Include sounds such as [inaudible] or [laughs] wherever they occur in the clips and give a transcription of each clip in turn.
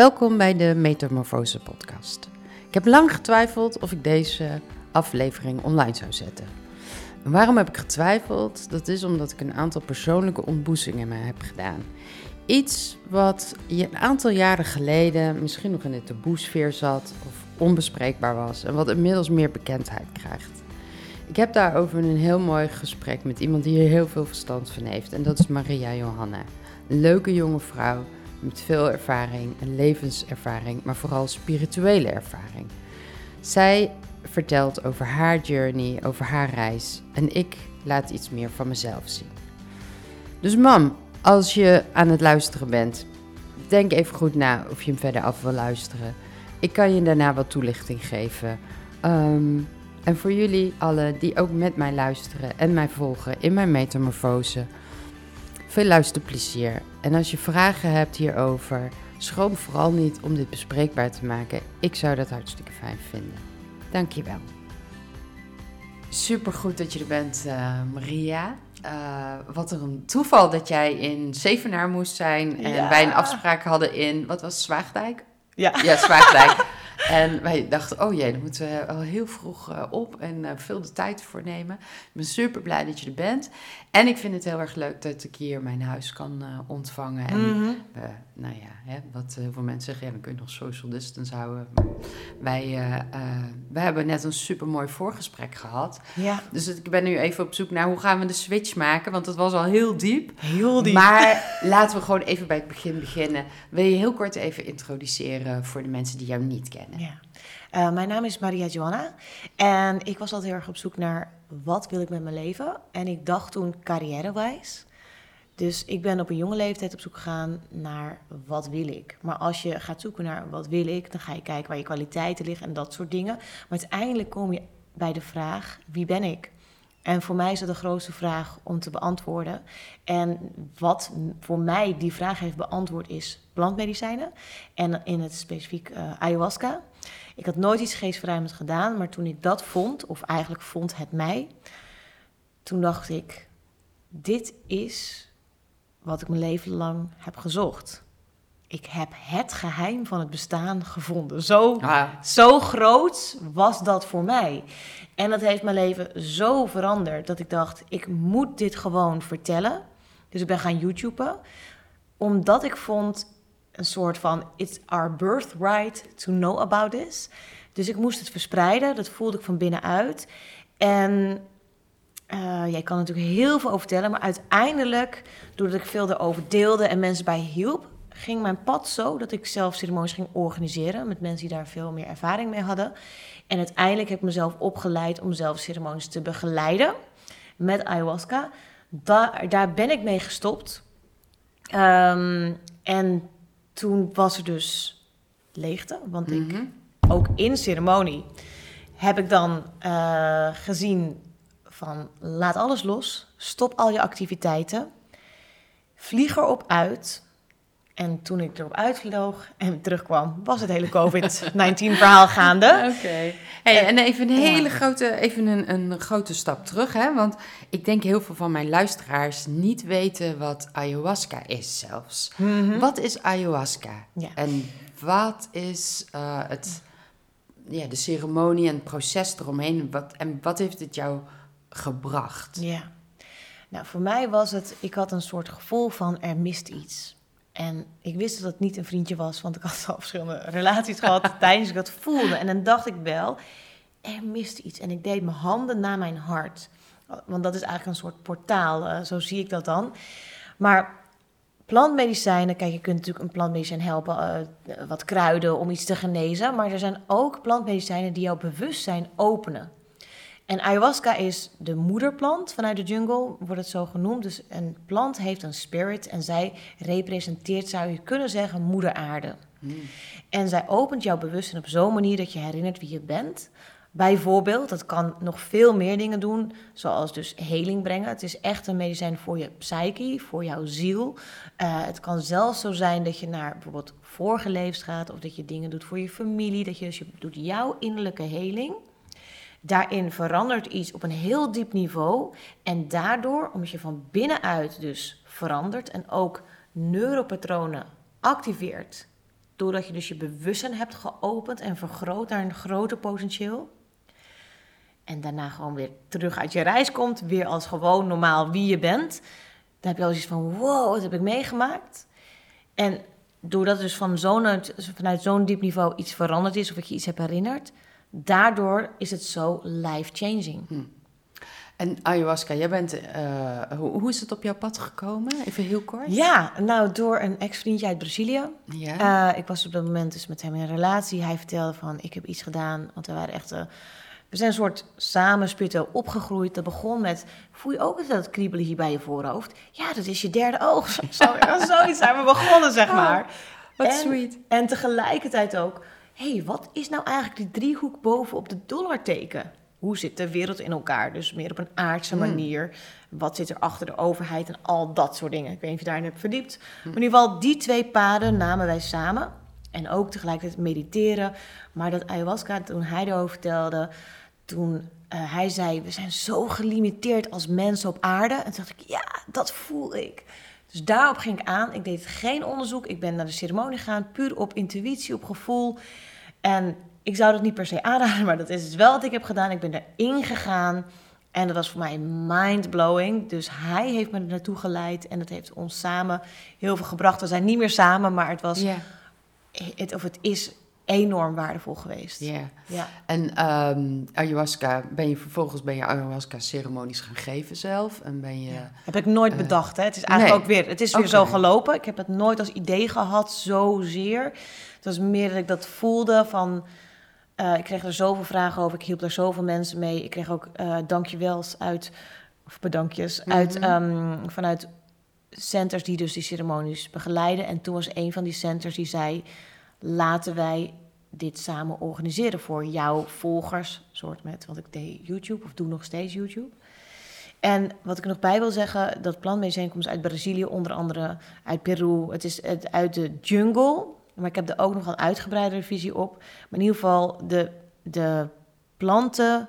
Welkom bij de Metamorfose podcast. Ik heb lang getwijfeld of ik deze aflevering online zou zetten. En waarom heb ik getwijfeld? Dat is omdat ik een aantal persoonlijke ontboezingen heb gedaan. Iets wat je een aantal jaren geleden misschien nog in de taboesfeer zat of onbespreekbaar was en wat inmiddels meer bekendheid krijgt. Ik heb daarover een heel mooi gesprek met iemand die hier heel veel verstand van heeft en dat is Maria Johanna. Een leuke jonge vrouw met veel ervaring en levenservaring, maar vooral spirituele ervaring. Zij vertelt over haar journey, over haar reis en ik laat iets meer van mezelf zien. Dus mam, als je aan het luisteren bent, denk even goed na of je hem verder af wil luisteren. Ik kan je daarna wat toelichting geven. Ehm, en voor jullie allen die ook met mij luisteren en mij volgen in mijn metamorfose, veel luisterplezier. En als je vragen hebt hierover, schroom vooral niet om dit bespreekbaar te maken. Ik zou dat hartstikke fijn vinden. Dankjewel. Super goed dat je er bent, uh, Maria. Uh, wat een toeval dat jij in Zevenaar moest zijn en ja. wij een afspraak hadden in, wat was Zwaagdijk? Ja, ja Zwaagdijk. [laughs] En wij dachten, oh jee, dan moeten we al heel vroeg uh, op en veel de tijd voor nemen. Ik ben super blij dat je er bent. En ik vind het heel erg leuk dat ik hier mijn huis kan uh, ontvangen. En mm -hmm. nou ja, hè, wat heel veel mensen zeggen, ja, dan kun je nog social distance houden. Maar wij, wij hebben net een super mooi voorgesprek gehad. Ja. Dus ik ben nu even op zoek naar hoe gaan we de switch maken, want dat was al heel diep. Heel diep. Maar [laughs] laten we gewoon even bij het begin beginnen. Wil je heel kort even introduceren voor de mensen die jou niet kennen? Ja. Uh, mijn naam is Maria Joanna en ik was altijd heel erg op zoek naar wat wil ik met mijn leven. En ik dacht toen carrièrewijs. Dus ik ben op een jonge leeftijd op zoek gegaan naar wat wil ik. Maar als je gaat zoeken naar wat wil ik, dan ga je kijken waar je kwaliteiten liggen en dat soort dingen. Maar uiteindelijk kom je bij de vraag, wie ben ik? En voor mij is dat de grootste vraag om te beantwoorden. En wat voor mij die vraag heeft beantwoord is plantmedicijnen. En in het specifiek uh, ayahuasca. Ik had nooit iets geestverruimend gedaan, maar toen ik dat vond, of eigenlijk vond het mij, toen dacht ik, dit is wat ik mijn leven lang heb gezocht. Ik heb het geheim van het bestaan gevonden. Zo, Ah. zo groot was dat voor mij. En dat heeft mijn leven zo veranderd dat ik dacht, ik moet dit gewoon vertellen. Dus ik ben gaan YouTuben, omdat ik vond een soort van it's our birthright to know about this. Dus ik moest het verspreiden, dat voelde ik van binnenuit. En uh, jij kan natuurlijk heel veel over vertellen, maar uiteindelijk, doordat ik veel erover deelde en mensen bij hielp, ging mijn pad zo dat ik zelf ceremonies ging organiseren met mensen die daar veel meer ervaring mee hadden. En uiteindelijk heb ik mezelf opgeleid om zelf ceremonies te begeleiden met ayahuasca. Daar, ben ik mee gestopt. Um, en toen was er dus leegte, want mm -hmm. ik ook in ceremonie heb ik dan uh, gezien van laat alles los, stop al je activiteiten, vlieg erop uit. En toen ik erop uitvloog en terugkwam, was het hele COVID-19-verhaal gaande. [laughs] Oké. Okay. Hey, en even een hele ja. grote, even een, een grote stap terug, hè? Want ik denk heel veel van mijn luisteraars niet weten wat ayahuasca is zelfs. Mm -hmm. Wat is ayahuasca? Ja. En wat is uh, het, ja, de ceremonie en het proces eromheen? Wat, en wat heeft het jou gebracht? Ja. Nou, voor mij was het, ik had een soort gevoel van er mist iets. En ik wist dat het niet een vriendje was, want ik had al verschillende relaties gehad [laughs] tijdens ik dat voelde. En dan dacht ik wel, er mist iets. En ik deed mijn handen naar mijn hart. Want dat is eigenlijk een soort portaal, uh, zo zie ik dat dan. Maar plantmedicijnen, kijk, je kunt natuurlijk een plantmedicijn helpen, uh, wat kruiden om iets te genezen. Maar er zijn ook plantmedicijnen die jouw bewustzijn openen. En ayahuasca is de moederplant vanuit de jungle, wordt het zo genoemd. Dus een plant heeft een spirit en zij representeert, zou je kunnen zeggen, moeder aarde. Mm. En zij opent jouw bewustzijn op zo'n manier dat je herinnert wie je bent. Bijvoorbeeld, dat kan nog veel meer dingen doen, zoals dus heling brengen. Het is echt een medicijn voor je psyche, voor jouw ziel. Uh, het kan zelfs zo zijn dat je naar bijvoorbeeld vorige levens gaat... of dat je dingen doet voor je familie, dat je, dus je doet jouw innerlijke heling... Daarin verandert iets op een heel diep niveau. En daardoor, omdat je van binnenuit dus verandert en ook neuropatronen activeert Doordat je dus je bewustzijn hebt geopend en vergroot naar een groter potentieel. En daarna gewoon weer terug uit je reis komt. Weer als gewoon normaal wie je bent. Dan heb je al zoiets van, wow, wat heb ik meegemaakt? En doordat dus van zo'n, vanuit zo'n diep niveau iets veranderd is... of ik je iets heb herinnerd... daardoor is het zo life-changing. Hm. En ayahuasca, jij bent, uh, hoe, hoe, is het op jouw pad gekomen? Even heel kort. Ja, nou door een ex-vriendje uit Brazilië. Ja. Uh, ik was op dat moment dus met hem in een relatie. Hij vertelde van, ik heb iets gedaan, want we waren echt... Uh, we zijn een soort samen spiritueel opgegroeid. Dat begon met, voel je ook eens dat kriebelen hier bij je voorhoofd? Ja, dat is je derde oog. [laughs] Zo, zoiets zijn we begonnen, zeg maar. Oh, wat sweet. En tegelijkertijd ook, hé, hey, wat is nou eigenlijk die driehoek boven op de dollarteken? Hoe zit de wereld in elkaar? Dus meer op een aardse hmm. manier. Wat zit er achter de overheid en al dat soort dingen. Ik weet niet of je daarin hebt verdiept. Hmm. Maar in ieder geval, die twee paden namen wij samen. En ook tegelijkertijd mediteren. Maar dat ayahuasca, toen hij erover vertelde, toen uh, hij zei: We zijn zo gelimiteerd als mensen op aarde. En toen dacht ik: Ja, dat voel ik. Dus daarop ging ik aan. Ik deed geen onderzoek. Ik ben naar de ceremonie gegaan, puur op intuïtie, op gevoel. En ik zou dat niet per se aanraden, maar dat is dus wel wat ik heb gedaan. Ik ben erin gegaan en dat was voor mij mind-blowing. Dus hij heeft me er naartoe geleid en dat heeft ons samen heel veel gebracht. We zijn niet meer samen, maar het was... Het, of het is enorm waardevol geweest. Yeah. Ja. En um, ayahuasca, ben je vervolgens ben je ayahuasca-ceremonies gaan geven zelf? En ben je... Heb ik nooit uh, bedacht, hè? Het is eigenlijk ook weer... Het is weer okay. zo gelopen. Ik heb het nooit als idee gehad, zozeer. Het was meer dat ik dat voelde van... Uh, ik kreeg er zoveel vragen over. Ik hielp er zoveel mensen mee. Ik kreeg ook uh, dankjewels uit, of bedankjes, mm -hmm. uit, um, vanuit centers die dus die ceremonies begeleiden. En toen was een van die centers die zei: laten wij dit samen organiseren voor jouw volgers, soort met, want ik deed YouTube of doe nog steeds YouTube. En wat ik er nog bij wil zeggen, dat plantmedicijn komt uit Brazilië, onder andere uit Peru. Het is uit de jungle, maar ik heb er ook nog een uitgebreidere visie op. Maar in ieder geval, de, de planten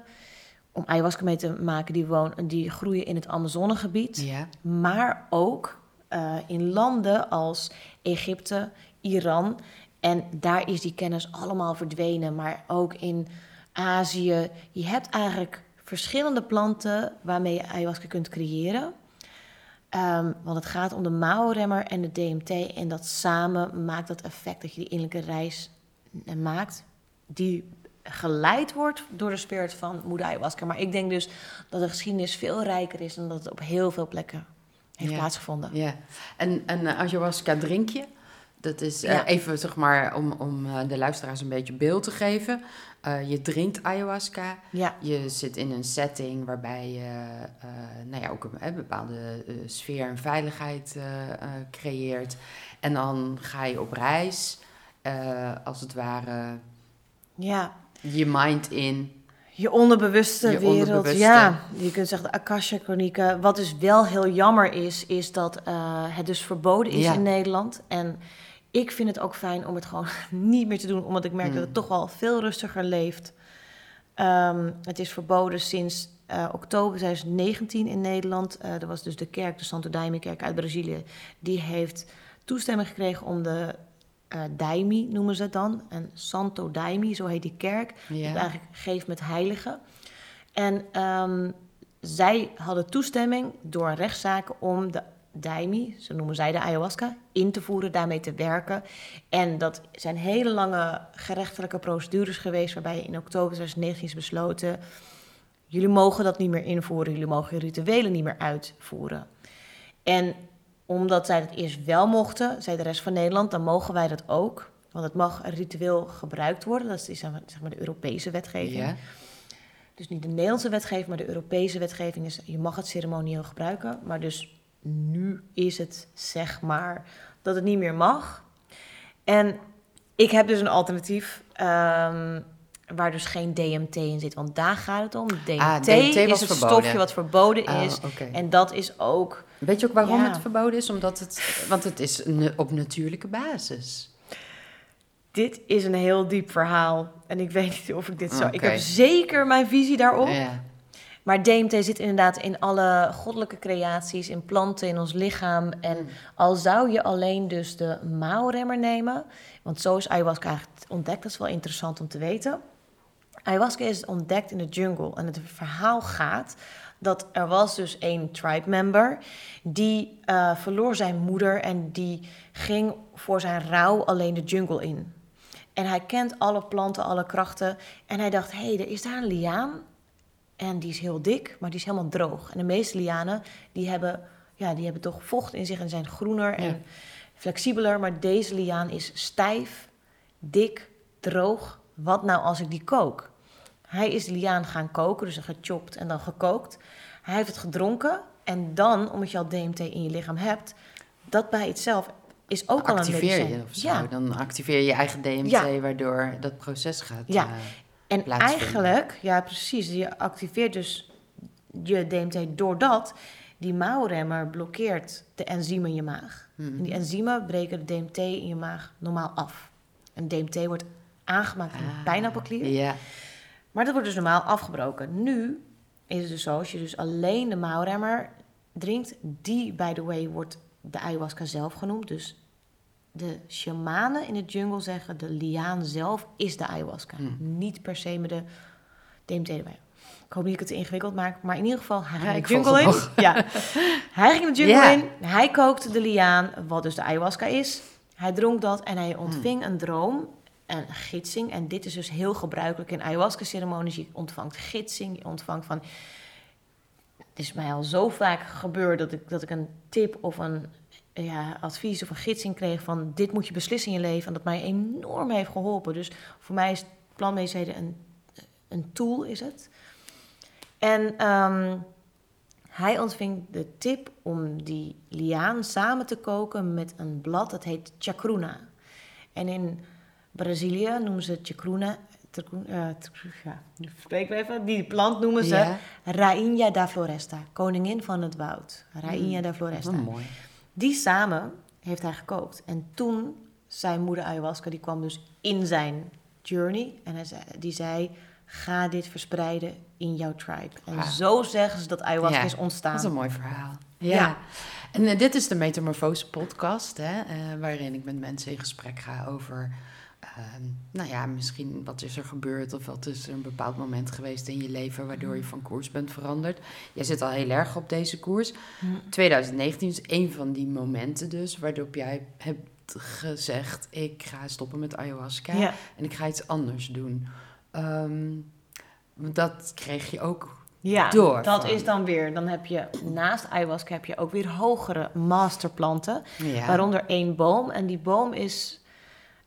om ayahuasca mee te maken, die, wonen, die groeien in het Amazonegebied. Ja. Maar ook uh, in landen als Egypte, Iran. En daar is die kennis allemaal verdwenen. Maar ook in Azië. Je hebt eigenlijk verschillende planten waarmee je ayahuasca kunt creëren. Um, want het gaat om de MAO-remmer en de DMT. En dat samen maakt dat effect dat je die innerlijke reis maakt. Die geleid wordt door de spirit van moeder ayahuasca. Maar ik denk dus dat de geschiedenis veel rijker is... dan dat het op heel veel plekken heeft ja. plaatsgevonden. Ja. En, en uh, ayahuasca drink je? Dat is uh, ja. even, zeg maar, om, om uh, de luisteraars een beetje beeld te geven. Uh, je drinkt ayahuasca. Ja. Je zit in een setting waarbij je nou ja, ook een, een bepaalde sfeer en veiligheid creëert. En dan ga je op reis, als het ware, ja. je mind in. Je onderbewuste Je wereld, onderbewuste. ja. Je kunt zeggen de Akasha-chronieken. Wat dus wel heel jammer is, is dat het dus verboden is Ja. in Nederland. En ik vind het ook fijn om het gewoon [laughs] niet meer te doen, omdat ik merk Mm. dat het toch wel veel rustiger leeft. Ehm, het is verboden sinds eh, oktober 2019 in Nederland. Eh er was dus de kerk, de Santo Daime-kerk uit Brazilië, die heeft toestemming gekregen om de eh Daime, noemen ze het dan. En Santo Daime, zo heet die kerk. Ja. eigenlijk geeft met heiligen. En ehm, zij hadden toestemming door rechtszaken om de daimi, zo noemen zij de ayahuasca, in te voeren, daarmee te werken. En dat zijn hele lange gerechtelijke procedures geweest, waarbij in oktober 2019 is besloten, jullie mogen dat niet meer invoeren, jullie mogen je rituelen niet meer uitvoeren. En omdat zij dat eerst wel mochten, zei de rest van Nederland, dan mogen wij dat ook. Want het mag ritueel gebruikt worden, dat is zeg maar de Europese wetgeving. Ja. Dus niet de Nederlandse wetgeving, maar de Europese wetgeving is... je mag het ceremonieel gebruiken, maar dus nu is het zeg maar dat het niet meer mag. En ik heb dus een alternatief ehm, waar dus geen DMT in zit, want daar gaat het om. DMT, Ah, DMT is het verboden. stofje wat verboden Ah, is. En dat is ook... Weet je ook waarom Ja. het verboden is? Omdat het, want het is op natuurlijke basis. Dit is een heel diep verhaal. En ik weet niet of ik dit zo... Ik heb zeker mijn visie daarop. Ja. Maar DMT zit inderdaad in alle goddelijke creaties, in planten, in ons lichaam. En Mm. al zou je alleen dus de mouwremmer nemen, want zo is ayahuasca eigenlijk ontdekt, dat is wel interessant om te weten. Ayahuasca is ontdekt in de jungle en het verhaal gaat dat er was dus één tribe member die eh, verloor zijn moeder en die ging voor zijn rouw alleen de jungle in. En hij kent alle planten, alle krachten en hij dacht, hé, hey, er is daar een liaan en die is heel dik, maar die is helemaal droog. En de meeste lianen, die hebben, ja, die hebben toch vocht in zich en zijn groener en Ja. flexibeler. Maar deze liaan is stijf, dik, droog. Wat nou als ik die kook? Hij is de liaan gaan koken, dus gechopt en dan gekookt. Hij heeft het gedronken en dan, omdat je al DMT in je lichaam hebt, dat bij itself is ook al een activeer medicijn. je of zo. Ja, Dan activeer je je eigen DMT, Ja. waardoor dat proces gaat. Ja. eh, En eigenlijk, ja precies, je activeert dus je DMT doordat die mouwremmer blokkeert de enzymen in je maag. mhm. En die enzymen breken de DMT in je maag normaal af. En DMT wordt aangemaakt in de Ah, pijnappelklier, Ja. maar dat wordt dus normaal afgebroken. Nu is het dus zo, als je dus alleen de mouwremmer drinkt, die, by the way, wordt de ayahuasca zelf genoemd. Dus de shamanen in de jungle zeggen, de liaan zelf is de ayahuasca. Hmm. Niet per se met de DMT. Ik hoop niet dat ik het te ingewikkeld maak, maar in ieder geval, hij ging de jungle in. Ja. [laughs] Hij ging de jungle in, hij kookte de liaan, wat dus de ayahuasca is. Hij dronk dat en Hmm. hij ontving een droom en gidsing. En dit is dus heel gebruikelijk in ayahuasca-ceremonies. Je ontvangt gidsing, je ontvangt van... Het is mij al zo vaak gebeurd dat ik, dat ik een tip of een ja, advies of een gidsing kreeg van... dit moet je beslissen in je leven. En dat mij enorm heeft geholpen. Dus voor mij is plantmedicijn een, een tool, is het. En ehm, hij ontving de tip om die liaan samen te koken met een blad. Dat heet chacruna. En in Brazilië noemen ze chacruna... tercu- eh, ja, spreek ik even. Die plant noemen ze Ja. Rainha da Floresta. Koningin van het woud. Rainha da Floresta. Oh, mooi. Die samen heeft hij gekookt. En toen, zijn moeder ayahuasca, die kwam dus in zijn journey. En hij zei, die zei, ga dit verspreiden in jouw tribe. En zo zeggen ze dat ayahuasca Ja, is ontstaan. Dat is een mooi verhaal. Ja. Ja. En eh, dit is de Metamorfose podcast, hè, eh, waarin ik met mensen in gesprek ga over, nou ja, misschien wat is er gebeurd of wat is er een bepaald moment geweest in je leven waardoor je van koers bent veranderd. Jij zit al heel erg op deze koers. Hm. 2019 is een van die momenten dus waarop jij hebt gezegd, ik ga stoppen met ayahuasca Ja. en ik ga iets anders doen. Ehm, want dat kreeg je ook Ja, door dat van- is dan weer. Dan heb je naast ayahuasca heb je ook weer hogere masterplanten. ja. Waaronder één boom. En die boom is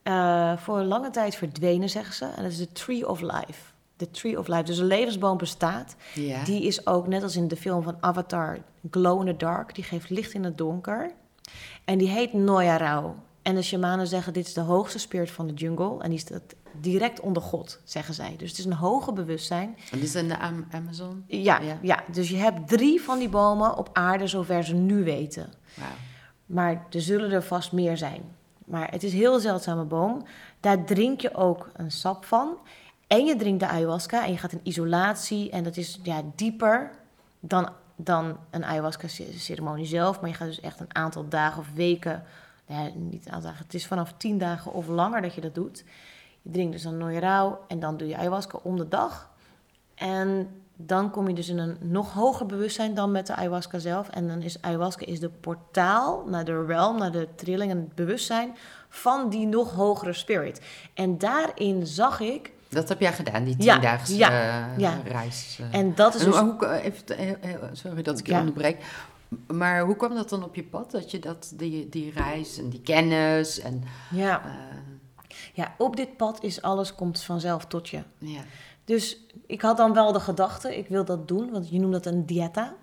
eh, voor een lange tijd verdwenen, zeggen ze. En dat is de Tree of Life. De Tree of Life. Dus een levensboom bestaat. ja. Die is ook, net als in de film van Avatar, glow in the dark. Die geeft licht in het donker. En die heet Noya Rao. En de shamanen zeggen, dit is de hoogste spirit van de jungle. En die staat direct onder God, zeggen zij. Dus het is een hoger bewustzijn. En dit is in de Am- Amazon? Ja, Ja. ja. dus je hebt drie van die bomen op aarde, zover ze nu weten. Maar er zullen er vast meer zijn. Maar het is een heel zeldzame boom. Daar drink je ook een sap van. En je drinkt de ayahuasca en je gaat in isolatie. En dat is ja, dieper dan, dan een ayahuasca-ceremonie zelf. Maar je gaat dus echt een aantal dagen of weken... Ja, niet aantal dagen, het is vanaf tien dagen of langer dat je dat doet. Je drinkt dus een Noirao en dan doe je ayahuasca om de dag. En dan kom je dus in een nog hoger bewustzijn dan met de ayahuasca zelf. En dan is ayahuasca is de portaal naar de realm, naar de trilling en het bewustzijn van die nog hogere spirit. En daarin zag ik, Dat heb jij gedaan, die tiendaagse ja, eh, ja. reis. eh. en dat is En dus... hoe, hoe- even, eh, sorry dat ik je onderbreek. Maar hoe kwam dat dan op je pad? Dat je dat, die, die reis en die kennis en... Ja, ja, op dit pad is alles komt vanzelf tot je. ja. Dus ik had dan wel de gedachte, ik wil dat doen, want je noemt dat een dieta.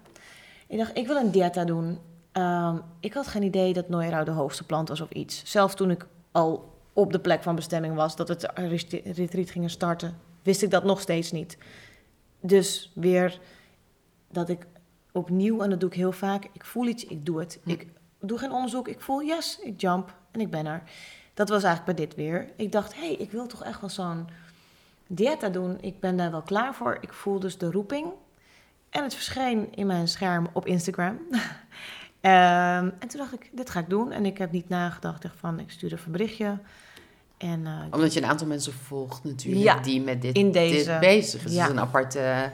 Ik dacht, ik wil een dieta doen. Ehm, ik had geen idee dat Noirau de hoogste plant was of iets. Zelfs toen ik al op de plek van bestemming was, dat het retreat gingen starten, wist ik dat nog steeds niet. Dus weer dat ik opnieuw, en dat doe ik heel vaak, ik voel iets, ik doe het. Hm. Ik doe geen onderzoek, ik voel yes, ik jump en ik ben er. Dat was eigenlijk bij dit weer. Ik dacht, hé, hey, ik wil toch echt wel zo'n dieta doen. Ik ben daar wel klaar voor. Ik voel dus de roeping. En het verscheen in mijn scherm op Instagram. [laughs] Ehm, en toen dacht ik, dit ga ik doen. En ik heb niet nagedacht. Van, ik stuur even een berichtje. En, eh, Omdat je een aantal mensen volgt natuurlijk Ja, die met dit, in deze- dit bezig is. ja. Het is een aparte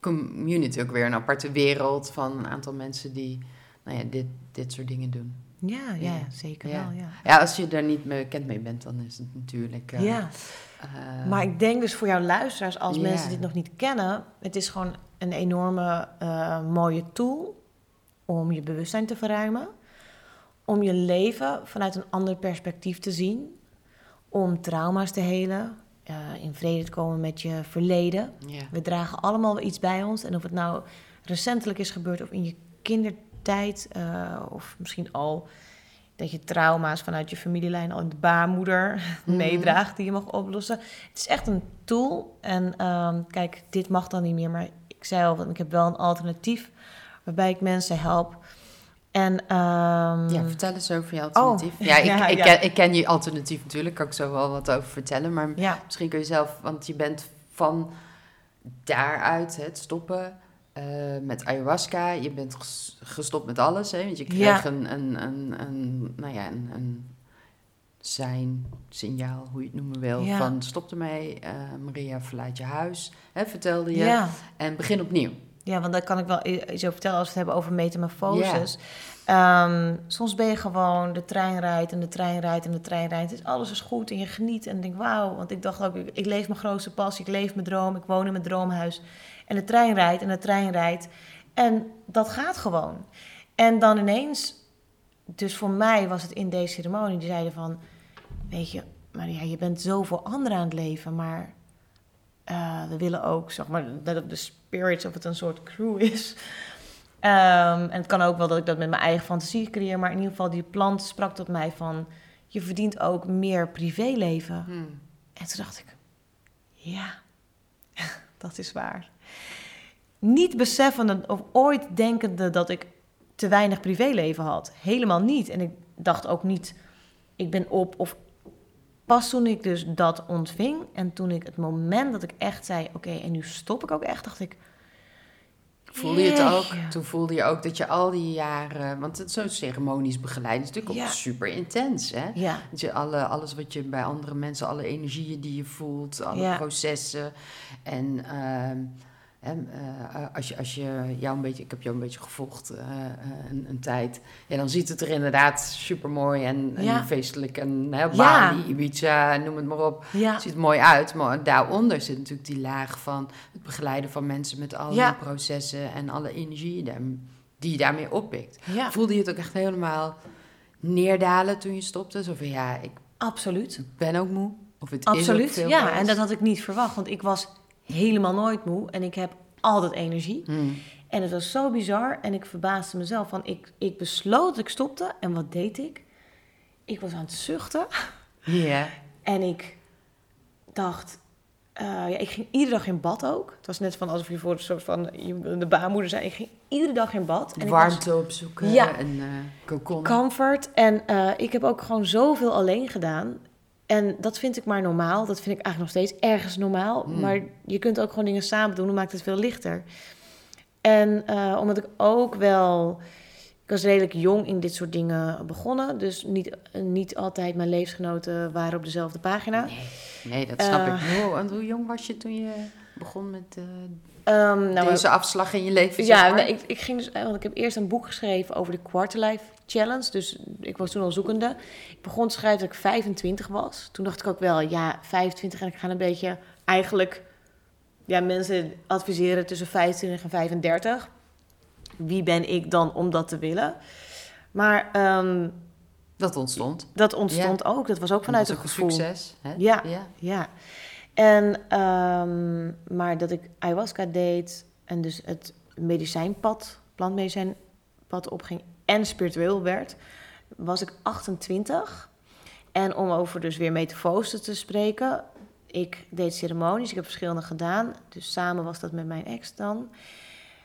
community ook weer, een aparte wereld van een aantal mensen die nou ja, dit, dit soort dingen doen. Ja, ja, zeker wel, ja. Ja, als je daar niet bekend mee bent, dan is het natuurlijk... eh, ja. eh, Maar ik denk dus voor jouw luisteraars, als mensen dit nog niet kennen, het is gewoon een enorme eh, mooie tool om je bewustzijn te verruimen, om je leven vanuit een ander perspectief te zien, om trauma's te helen, in vrede te komen met je verleden. We dragen allemaal wel iets bij ons en of het nou recentelijk is gebeurd of in je kindertijd eh, of misschien al dat je trauma's vanuit je familielijn al in de baarmoeder [laughs] Mhm. meedraagt die je mag oplossen. Het is echt een tool. En ehm, kijk, dit mag dan niet meer, maar ik zei al, want ik heb wel een alternatief waarbij ik mensen help. En ehm, ja, vertel eens over je alternatief. Oh, ja, [laughs] ik, ja, ik, ja. Ken, ik ken je alternatief natuurlijk, kan ik zo wel wat over vertellen. Maar ja, misschien kun je zelf, want je bent van daaruit het stoppen eh, met ayahuasca. Je bent ges- gestopt met alles, hè? Want je kreeg Ja. een, een, een, een, nou ja, een, een zijn, signaal, hoe je het noemen wil, Ja. van stop ermee, eh, Maria verlaat je huis, hè, vertelde je, ja. en begin opnieuw. Ja, want daar kan ik wel iets over vertellen als we het hebben over metamorfoses. Ehm, soms ben je gewoon, de trein rijdt en de trein rijdt en de trein rijdt. Is, alles is goed en je geniet en denk wauw. Want ik dacht ook, ik, ik leef mijn grootste passie, ik leef mijn droom, ik woon in mijn droomhuis. En de trein rijdt en de trein rijdt. En dat gaat gewoon. En dan ineens, dus voor mij was het in deze ceremonie, die zeiden van, weet je, Maria, je bent zo voor anderen aan het leven, maar eh, we willen ook, zeg maar, dat de spirits, of het een soort crew is. Ehm, en het kan ook wel dat ik dat met mijn eigen fantasie creëer, maar in ieder geval, die plant sprak tot mij van, je verdient ook meer privéleven. Hmm. En toen dacht ik, ja, [laughs] dat is waar. Niet beseffende of ooit denkende dat ik te weinig privéleven had. Helemaal niet. En ik dacht ook niet, ik ben op of pas toen ik dus dat ontving en toen ik het moment dat ik echt zei, oké, en nu stop ik ook echt, dacht ik, Voelde je het ook? Toen voelde je ook dat je al die jaren... Want het zo'n ceremonies begeleiden is natuurlijk ook super intens, hè? ja, Dat je alle, alles wat je bij andere mensen, alle energieën die je voelt, alle processen. En ehm, hè, eh, als, je, als je jou een beetje, ik heb jou een beetje gevolgd eh, eh, een, een tijd, ja, dan ziet het er inderdaad super mooi en, en feestelijk en hè, Ja. Bali, Ibiza, noem het maar op. ja, Het ziet er mooi uit, maar daaronder zit natuurlijk die laag van het begeleiden van mensen met alle Ja. processen en alle energieën daar, die je daarmee oppikt. ja, Voelde je het ook echt helemaal neerdalen toen je stopte? Zo van ja, ik absoluut. ben ook moe. Of het is ook Absoluut, veel ja. En dat had ik niet verwacht, want ik was helemaal nooit moe en ik heb altijd energie. Hmm. En het was zo bizar en ik verbaasde mezelf van, ik, ik besloot dat ik stopte en wat deed ik? Ik was aan het zuchten Ja. en ik dacht, eh, ja, ik ging iedere dag in bad ook. Het was net van alsof je voor een soort van je- de baarmoeder zei, ik ging iedere dag in bad. En ik was Warmte opzoeken Ja. en eh comfort. En eh, ik heb ook gewoon zoveel alleen gedaan. En dat vind ik maar normaal. Dat vind ik eigenlijk nog steeds ergens normaal. Mm. Maar je kunt ook gewoon dingen samen doen. Dan maakt het veel lichter. En eh, omdat ik ook wel... Ik was redelijk jong in dit soort dingen begonnen. Dus niet, niet altijd mijn levensgenoten waren op dezelfde pagina. Nee, nee, dat snap Eh. ik. Hoe, en hoe jong was je toen je begon met eh, Ehm, nou, deze afslag in je leven? Ja, ik, ik ging dus, eh, want ik heb eerst een boek geschreven over de Quarterlife Challenge. Dus ik was toen al zoekende. Ik begon te schrijven dat ik 25 was. Toen dacht ik ook wel, ja, 25 en ik ga een beetje eigenlijk, ja, mensen adviseren tussen 25 en 35. Wie ben ik dan om dat te willen? Maar ehm, Dat ontstond. dat ontstond ook. Dat was ook vanuit dat een gevoel. succes. Hè? Ja. ja. Ja. En, ehm, maar dat ik ayahuasca deed en dus het medicijnpad, plantmedicijnpad opging en spiritueel werd, was ik 28. En om over dus weer metamorfose te spreken, ik deed ceremonies, ik heb verschillende gedaan. Dus samen was dat met mijn ex dan.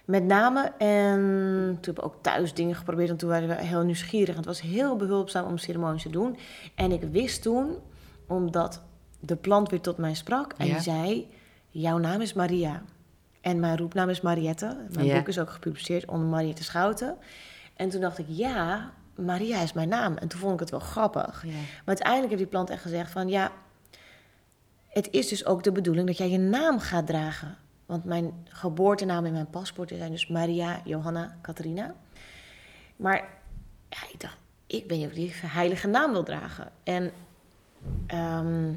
Met name, en toen heb ik ook thuis dingen geprobeerd. En toen waren we heel nieuwsgierig. En het was heel behulpzaam om ceremonies te doen. En ik wist toen, omdat de plant weer tot mij sprak. En Ja. zei, jouw naam is Maria. En mijn roepnaam is Mariette. Mijn Ja. boek is ook gepubliceerd onder Mariette Schouten. En toen dacht ik, ja, Maria is mijn naam. En toen vond ik het wel grappig. Ja. Maar uiteindelijk heeft die plant echt gezegd van ja, het is dus ook de bedoeling dat jij je naam gaat dragen. Want mijn geboortenaam en mijn paspoort zijn dus Maria, Johanna, Catharina. Maar ja, ik dacht, ik ben je die heilige naam wil dragen. En ehm,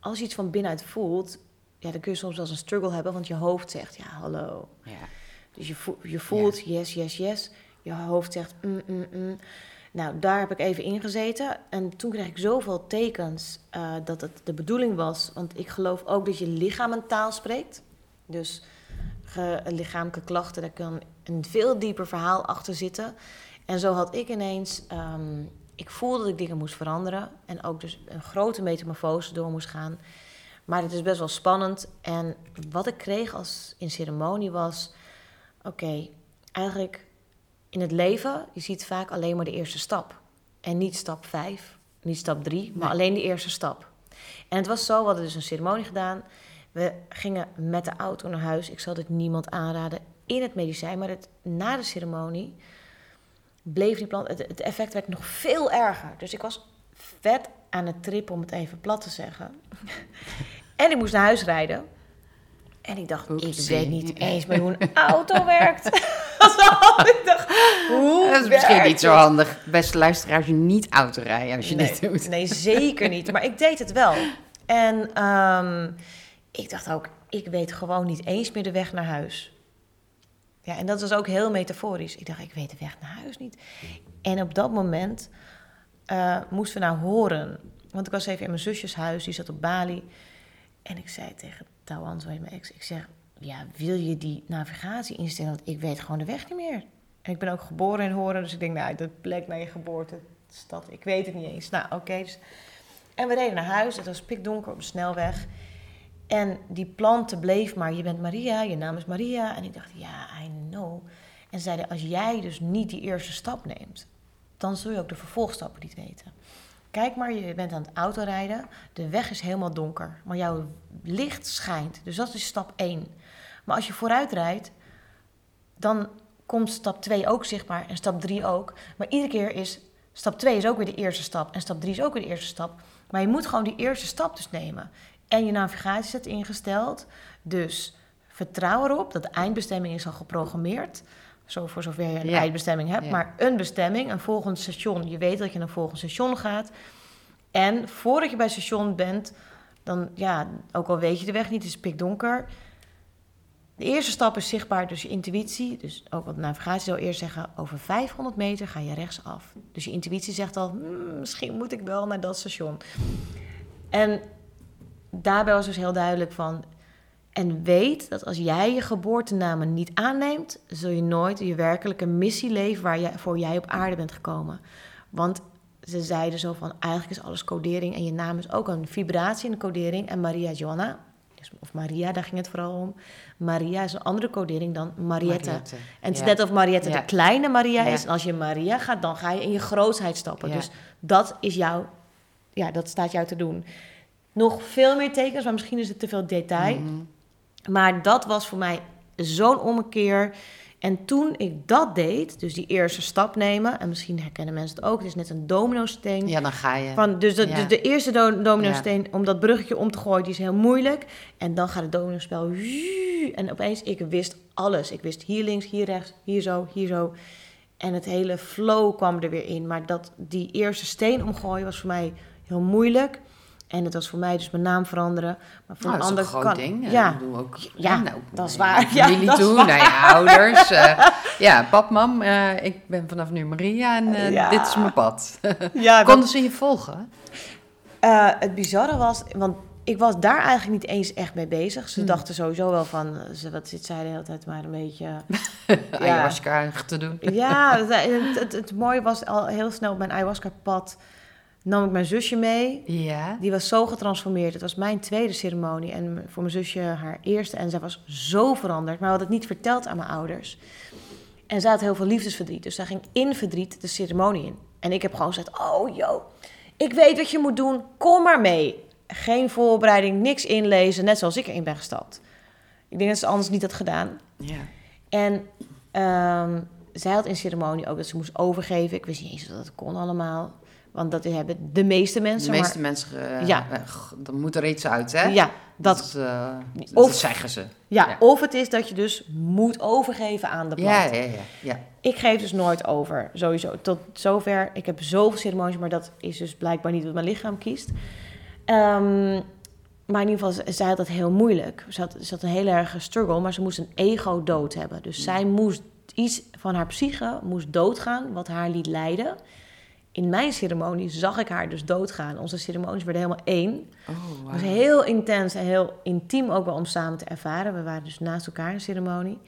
als je iets van binnenuit voelt, ja, dan kun je soms wel eens een struggle hebben, want je hoofd zegt, ja, hallo. Ja. Dus je, voelt, je voelt yes, yes, yes. Je hoofd zegt mm, mm, mm. Nou, daar heb ik even in gezeten. En toen kreeg ik zoveel tekens eh, dat het de bedoeling was. Want ik geloof ook dat je lichaam een taal spreekt. Dus lichamelijke klachten, daar kan een veel dieper verhaal achter zitten. En zo had ik ineens... ehm, ik voelde dat ik dingen moest veranderen. En ook dus een grote metamorfose door moest gaan. Maar het is best wel spannend. En wat ik kreeg als in ceremonie was... Oké, eigenlijk in het leven, je ziet vaak alleen maar de eerste stap. En niet stap vijf, niet stap drie, maar Nee. alleen de eerste stap. En het was zo, we hadden dus een ceremonie gedaan. We gingen met de auto naar huis. Ik zal dit niemand aanraden in het medicijn. Maar het, na de ceremonie bleef die plant... Het, het effect werd nog veel erger. Dus ik was vet aan het trippen, om het even plat te zeggen. [laughs] en ik moest naar huis rijden. En ik dacht, ik weet niet eens meer hoe een auto werkt. [laughs] Zo, ik dacht, hoe Dat is misschien niet zo handig, beste luisteraars, je niet auto rijden als je nee, dit doet. Nee, zeker niet. Maar ik deed het wel. En ehm, ik dacht ook, ik weet gewoon niet eens meer de weg naar huis. Ja, en dat was ook heel metaforisch. Ik dacht, ik weet de weg naar huis niet. En op dat moment eh, moesten we naar Horen. Want ik was even in mijn zusjes huis, die zat op Bali. En ik zei tegen Tawan, zo heet mijn ex, ik zeg... Ja, wil je die navigatie instellen? Want ik weet gewoon de weg niet meer. En ik ben ook geboren in Horen, dus ik denk, nou, de plek naar je geboorte, stad, ik weet het niet eens. Nou, oké. dus... En we reden naar huis, het was pikdonker op de snelweg. En die planten bleef maar, je bent Maria, je naam is Maria. En ik dacht, ja, I know. En ze zeiden, als jij dus niet die eerste stap neemt, dan zul je ook de vervolgstappen niet weten. Kijk maar, je bent aan het autorijden, de weg is helemaal donker, maar jouw licht schijnt. Dus dat is stap 1. Maar als je vooruit rijdt, dan komt stap 2 ook zichtbaar en stap 3 ook. Maar iedere keer is stap 2 is ook weer de eerste stap en stap 3 is ook weer de eerste stap. Maar je moet gewoon die eerste stap dus nemen. En je navigatie zet ingesteld. Dus vertrouw erop dat de eindbestemming is al geprogrammeerd. Zo voor zover je een Ja. eindbestemming hebt. Ja. Maar een bestemming, een volgend station. Je weet dat je naar een volgend station gaat. En voordat je bij het station bent, dan ja, ook al weet je de weg niet, het is pikdonker. De eerste stap is zichtbaar, dus je intuïtie. Dus ook wat navigatie zou eerst zeggen, over 500 meter ga je rechtsaf. Dus je intuïtie zegt al, "Hmm, misschien moet ik wel naar dat station. En daarbij was dus heel duidelijk van... En weet dat als jij je geboortenamen niet aanneemt... zul je nooit je werkelijke missie leven waar jij, op aarde bent gekomen. Want ze zeiden zo van, eigenlijk is alles codering... en je naam is ook een vibratie in de codering. En Maria Johanna, dus- of Maria, daar ging het vooral om. Maria is een andere codering dan Mariette. Mariette, En het is ja. net of Mariette Ja. de kleine Maria Ja. is. En als je Maria gaat, dan ga je in je grootheid stappen. Dus dat is jou, ja, dat staat jou te doen. Nog veel meer tekens, maar misschien is het te veel detail. Mhm. Maar dat was voor mij zo'n ommekeer. En toen ik dat deed, dus die eerste stap nemen... en misschien herkennen mensen het ook, het is net een domino-steen... Ja, dan ga je. Van, dus, de, Ja. dus de eerste do domino-steen, om dat bruggetje om te gooien, die is heel moeilijk. En dan gaat het domino-spel. zzzz, En opeens, ik wist alles. Ik wist hier links, hier rechts, hier zo, hier zo. En het hele flow kwam er weer in. Maar dat, die eerste steen omgooien was voor mij heel moeilijk. En het was voor mij dus mijn naam veranderen. Maar voor Nou, een dat is ander een groot kan. ding. Ja, Dat ook. Ja, nou, dat is waar. [laughs] Ja, Familie dat toe, naar je ouders. eh, ja, pap, mam, eh, ik ben vanaf nu Maria en eh, Ja. dit is mijn pad. [laughs] ja [laughs] dat- Konden ze je volgen? Het bizarre was, want ik was daar eigenlijk niet eens echt mee bezig. Ze Hmm. dachten sowieso wel van, ze, wat zit zij de hele tijd maar een beetje... Ayahuasca te doen. Ja, het, het, het, het mooie was al heel snel op mijn ayahuasca-pad nam ik mijn zusje mee. Ja. Die was zo getransformeerd. Het was mijn tweede ceremonie en voor mijn zusje haar eerste. En zij was zo veranderd, maar we hadden het niet verteld aan mijn ouders. En zij had heel veel liefdesverdriet, dus zij ging in verdriet de ceremonie in. En ik heb gewoon gezegd, oh joh, ik weet wat je moet doen, kom maar mee. Geen voorbereiding, niks inlezen, net zoals ik erin ben gestapt. Ik denk dat ze anders niet had gedaan. Ja. En ehm, zij had in ceremonie ook dat ze moest overgeven. Ik wist niet eens dat dat kon allemaal. Want dat hebben de meeste mensen. De meeste maar, mensen, eh, Ja. eh, dan moet er iets uit, hè? Ja, dat, Dat, eh, dat Of- zeggen ze. ja, ja. of het is dat je dus moet overgeven aan de plant. Ja, ja, ja. ja. Ik geef dus nooit over, sowieso. Tot zover. Ik heb zoveel ceremonies, maar dat is dus blijkbaar niet wat mijn lichaam kiest. Ehm, maar in ieder geval, zij had dat heel moeilijk. Ze had, ze had een hele erge struggle, maar ze moest een ego dood hebben. Dus zij moest iets van haar psyche moest doodgaan, wat haar liet lijden. In mijn ceremonie zag ik haar dus doodgaan. Onze ceremonies werden helemaal één. Oh, Het was heel intens en heel intiem ook wel om samen te ervaren. We waren dus naast elkaar in ceremonie.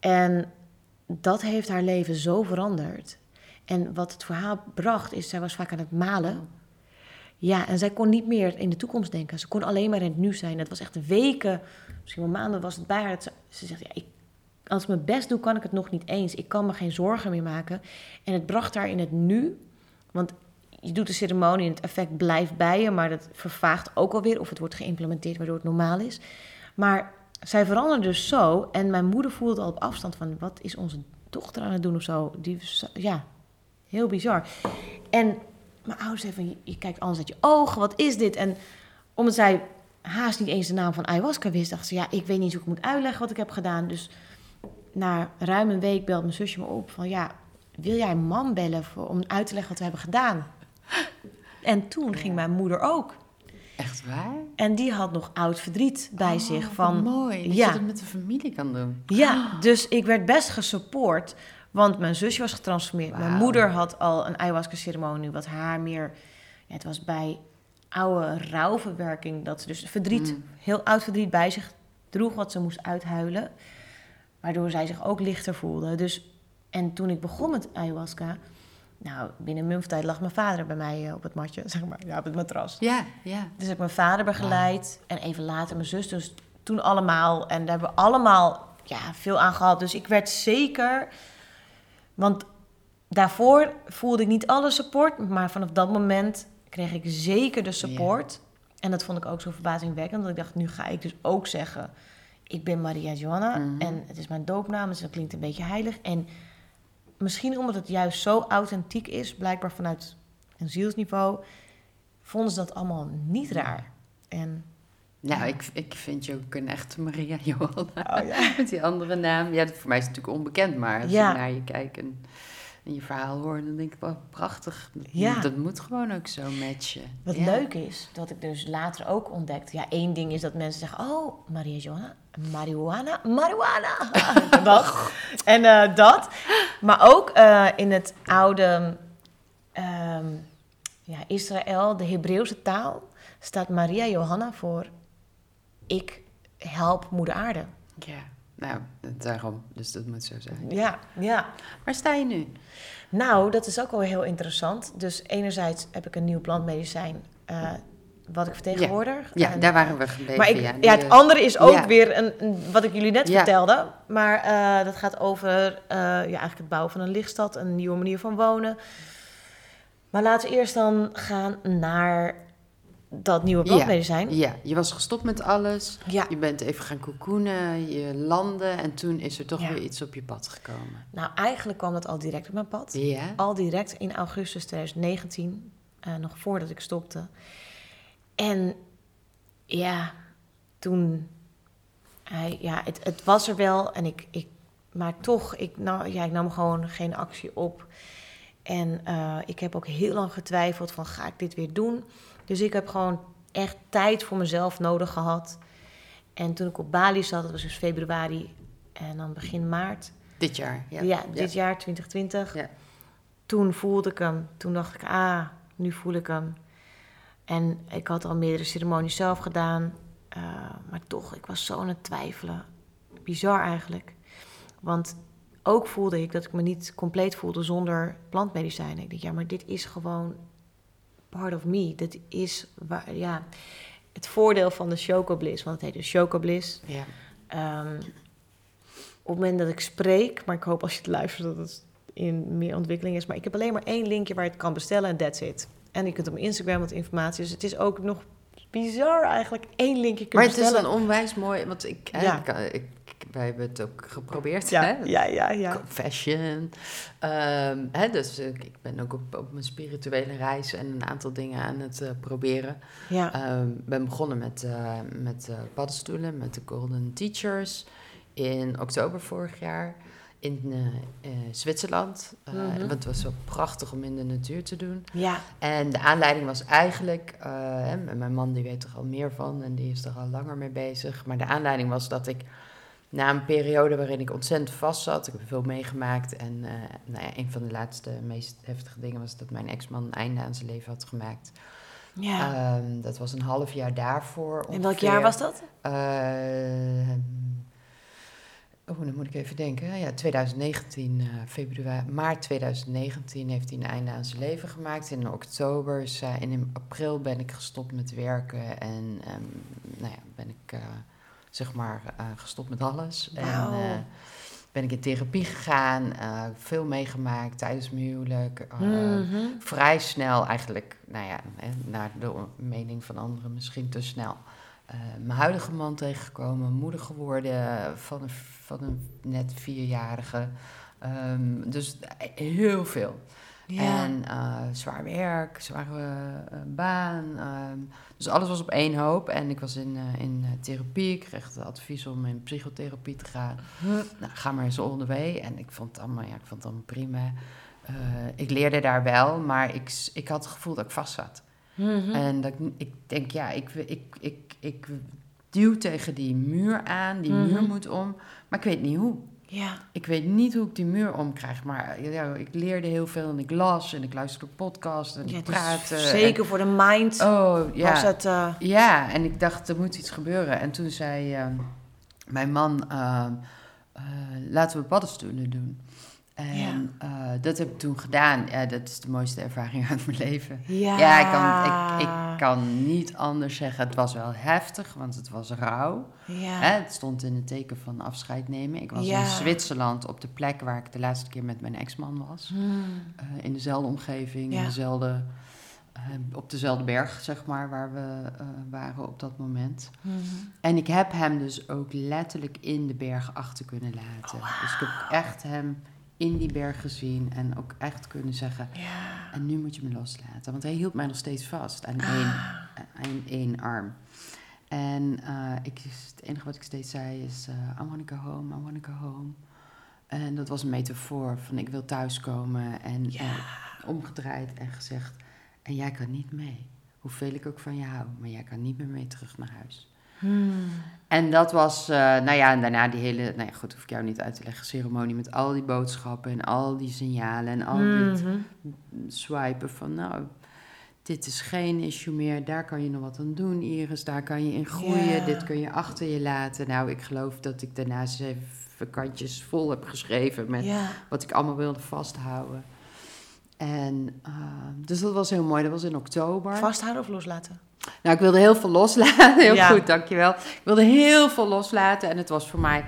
En dat heeft haar leven zo veranderd. En wat het verhaal bracht, is zij was vaak aan het malen. Ja, en zij kon niet meer in de toekomst denken. Ze kon alleen maar in het nu zijn. Het was echt weken, misschien wel maanden was het bij haar. dat Ze, ze zegt, ja, ik, als ik mijn best doe, kan ik het nog niet eens. Ik kan me geen zorgen meer maken. En het bracht haar in het nu. Want je doet de ceremonie en het effect blijft bij je, maar dat vervaagt ook alweer of het wordt geïmplementeerd waardoor het normaal is. Maar zij veranderde dus zo en mijn moeder voelde al op afstand van wat is onze dochter aan het doen of zo. Die, ja, heel bizar. En mijn ouders zeiden van je, kijkt anders uit je ogen, wat is dit? En omdat zij haast niet eens de naam van ayahuasca wist, dacht ze ja, ik weet niet hoe ik moet uitleggen wat ik heb gedaan. Dus na ruim een week belt mijn zusje me op van ja, wil jij een man bellen voor, om uit te leggen wat we hebben gedaan? En toen ging mijn moeder ook. Echt waar? En die had nog oud verdriet bij Oh, zich. Van, mooi. Dat ja. je dat met de familie kan doen. Ja, dus ik werd best gesupport. Want mijn zusje was getransformeerd. Mijn moeder had al een ayahuasca-ceremonie... wat haar meer... Ja, het was bij oude rouwverwerking... dat ze dus verdriet, Mm. heel oud verdriet bij zich droeg... wat ze moest uithuilen. Waardoor zij zich ook lichter voelde. Dus, en toen ik begon met ayahuasca... Nou, binnen een month tijd lag mijn vader bij mij eh, op het matje, [laughs] zeg maar. Ja, op het matras. Ja, ja. Dus heb ik mijn vader begeleid en even later mijn zus. Dus toen allemaal. En daar hebben we allemaal ja, veel aan gehad. Dus ik werd zeker... Want daarvoor voelde ik niet alle support. Maar vanaf dat moment kreeg ik zeker de support. En dat vond ik ook zo verbazingwekkend. Dat ik dacht, nu ga ik dus ook zeggen... Ik ben Maria Johanna Mhm. en het is mijn doopnaam. Dus dat klinkt een beetje heilig. En misschien omdat het juist zo authentiek is... blijkbaar vanuit een zielsniveau... vonden ze dat allemaal niet raar. En Nou, ik, ik vind je ook een echte Maria Johanna. Oh, ja. [laughs] Met die andere naam. Ja, dat voor mij is het natuurlijk onbekend, maar als Ja. ik naar je kijk en, en je verhaal hoor, dan denk ik, wel prachtig. Dat, Ja. dat moet gewoon ook zo matchen. Wat Ja. leuk is, dat ik dus later ook ontdekte. Ja, één ding is dat mensen zeggen: Oh, Maria Johanna, marihuana, marihuana. [laughs] dat. En eh, dat. Maar ook eh, in het oude ehm, ja, Israël, de Hebreeuwse taal, staat Maria Johanna voor: Ik help Moeder Aarde. Ja, nou, daarom. Dus dat moet zo zijn. Ja, ja. Waar sta je nu? Nou, dat is ook wel heel interessant. Dus enerzijds heb ik een nieuw plantmedicijn. eh, wat ik vertegenwoordig. Ja, En- daar waren we gebleven. Maar ik, ja, ja, het eh, andere is ook ja. weer een, een- wat ik jullie net vertelde. Maar eh, dat gaat over eh, ja, eigenlijk het bouwen van een lichtstad, een nieuwe manier van wonen. Maar laten we eerst dan gaan naar dat nieuwe plantmedicijn. Ja, je was gestopt met alles. Ja. Je bent even gaan koekoenen, je landde en toen is er toch Ja. weer iets op je pad gekomen. Nou, eigenlijk kwam dat al direct op mijn pad. Ja? Al direct in augustus 2019, eh, nog voordat ik stopte. En ja, toen, ja, het, het was er wel en ik, ik maar toch, ik, nou, ja, ik nam gewoon geen actie op. En eh, ik heb ook heel lang getwijfeld van, ga ik dit weer doen? Dus ik heb gewoon echt tijd voor mezelf nodig gehad. En toen ik op Bali zat, dat was dus februari en dan begin maart. Dit jaar. Ja, Ja, dit jaar 2020. Ja. Toen voelde ik hem. Toen dacht ik, ah, nu voel ik hem. En ik had al meerdere ceremonies zelf gedaan. eh, maar toch, ik was zo aan het twijfelen. Bizar eigenlijk. Want ook voelde ik dat ik me niet compleet voelde zonder plantmedicijnen. Ik dacht, ja, maar dit is gewoon part of me. Dit is, waar, ja, het voordeel van de chocobliss. Want het heet dus chocobliss. Ja. Ehm, op het moment dat ik spreek, maar ik hoop als je het luistert dat het in meer ontwikkeling is. Maar ik heb alleen maar één linkje waar je het kan bestellen en that's it. En je kunt op Instagram wat informatie. Dus het is ook nog bizar eigenlijk één linkje Maar kunnen het is dan onwijs mooi, want ik, Ja. ik- wij hebben het ook geprobeerd, Ja, hè? ja, ja, ja. Confession. Ehm, hè, dus ik, ik ben ook op, op mijn spirituele reis en een aantal dingen aan het eh, proberen. ja. Ehm, Ik ben begonnen met, eh, met eh, paddenstoelen, met de Golden Teachers in oktober vorig jaar in Zwitserland. Mhm. Want het was zo prachtig om in de natuur te doen. ja. En de aanleiding was eigenlijk, hè, mijn man die weet er al meer van en die is er al langer mee bezig. Maar de aanleiding was dat ik na een periode waarin ik ontzettend vast zat, ik heb veel meegemaakt. En eh, nou ja, een van de laatste, meest heftige dingen was dat mijn ex-man een einde aan zijn leven had gemaakt. ja. Ehm, dat was een half jaar daarvoor. In welk ongeveer. jaar was dat? Eh, oh, dan moet ik even denken. Ja, 2019, eh, februari, maart 2019 heeft hij een einde aan zijn leven gemaakt. In oktober, en in april ben ik gestopt met werken en ehm, nou ja, ben ik eh, zeg maar eh, gestopt met alles. En eh, ben ik in therapie gegaan, eh, veel meegemaakt tijdens mijn huwelijk. Mhm. vrij snel eigenlijk, nou ja, hè, naar de mening van anderen misschien te snel. mijn huidige man tegengekomen, moeder geworden van een, van een net vierjarige. Ehm, dus heel veel. Ja. En zwaar werk, zware baan. ehm, dus alles was op één hoop. En ik was in, eh, in eh, therapie. Ik kreeg het advies om in psychotherapie te gaan. Nou, ga maar eens way. En ik vond het allemaal, ja, ik vond het allemaal prima. Eh, ik leerde daar wel, maar ik, ik had het gevoel dat ik vast zat. Mhm. En dat ik, ik denk, ja, ik, ik, ik, ik duw tegen die muur aan. Die Mhm. muur moet om. Maar ik weet niet hoe. Ja. Ik weet niet hoe ik die muur omkrijg. Maar ja, ik leerde heel veel en ik las en ik luisterde podcasts en Ja, ik praatte. zeker voor de mind oh, ja. was het... eh, Ja, en ik dacht, er moet iets gebeuren. En toen zei ehm, mijn man, ehm, eh, laten we paddenstoelen doen. En eh, dat heb ik toen gedaan. Ja, dat is de mooiste ervaring [laughs] uit mijn leven. ja. Ja, ik kan, ik, ik kan niet anders zeggen. Het was wel heftig, want het was rauw. Ja. Hè, het stond in het teken van afscheid nemen. Ik was Ja. in Zwitserland op de plek waar ik de laatste keer met mijn ex-man was. Hmm. Eh, in dezelfde omgeving, Ja. in dezelfde, eh, op dezelfde berg, zeg maar, waar we waren op dat moment. Mhm. En ik heb hem dus ook letterlijk in de berg achter kunnen laten. Oh, Dus ik heb echt hem in die berg gezien en ook echt kunnen zeggen... Ja. en nu moet je me loslaten. Want hij hield mij nog steeds vast aan Ah. één, aan één arm. En eh, ik, het enige wat ik steeds zei is... eh I want to go home, I want to go home. En dat was een metafoor van ik wil thuiskomen. En Ja. eh, omgedraaid en gezegd... en jij kan niet mee. Hoeveel ik ook van je hou. Maar jij kan niet meer mee terug naar huis. Hmm. En dat was, eh, nou ja, en daarna die hele, nou ja, goed, hoef ik jou niet uit te leggen, ceremonie met al die boodschappen en al die signalen en al dit Mhm. swipen van, nou, dit is geen issue meer, daar kan je nog wat aan doen, Iris, daar kan je in groeien, dit kun je achter je laten. Nou, ik geloof dat ik daarna zeven kantjes vol heb geschreven met wat ik allemaal wilde vasthouden. En, eh, dus dat was heel mooi, dat was in oktober. Vasthouden of loslaten? Nou, ik wilde heel veel loslaten. [laughs] Heel Ja. goed, dankjewel. Ik wilde heel veel loslaten. En het was voor mij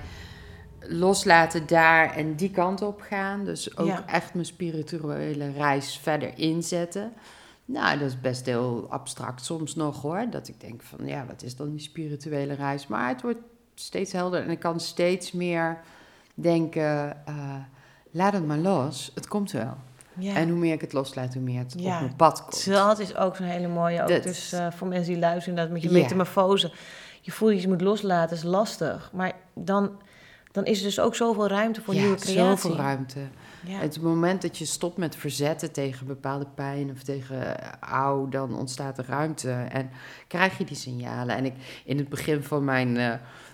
loslaten daar en die kant op gaan. Dus ook Ja. echt mijn spirituele reis verder inzetten. Nou, dat is best heel abstract soms nog hoor. Dat ik denk van, ja, wat is dan die spirituele reis? Maar het wordt steeds helder en ik kan steeds meer denken, eh, laat het maar los. Het komt wel. Ja. En hoe meer ik het loslaat, hoe meer het Ja. op mijn pad komt. Dat is ook zo'n hele mooie. Ook Dat- dus eh, voor mensen die luisteren, dat met je Ja. metamorfose. Je voelt dat je moet loslaten, is lastig. Maar dan, dan is er dus ook zoveel ruimte voor nieuwe creatie. zoveel ruimte. Het moment dat je stopt met verzetten tegen bepaalde pijn of tegen eh, auw, dan ontstaat er ruimte en krijg je die signalen. En ik, in het begin van mijn eh,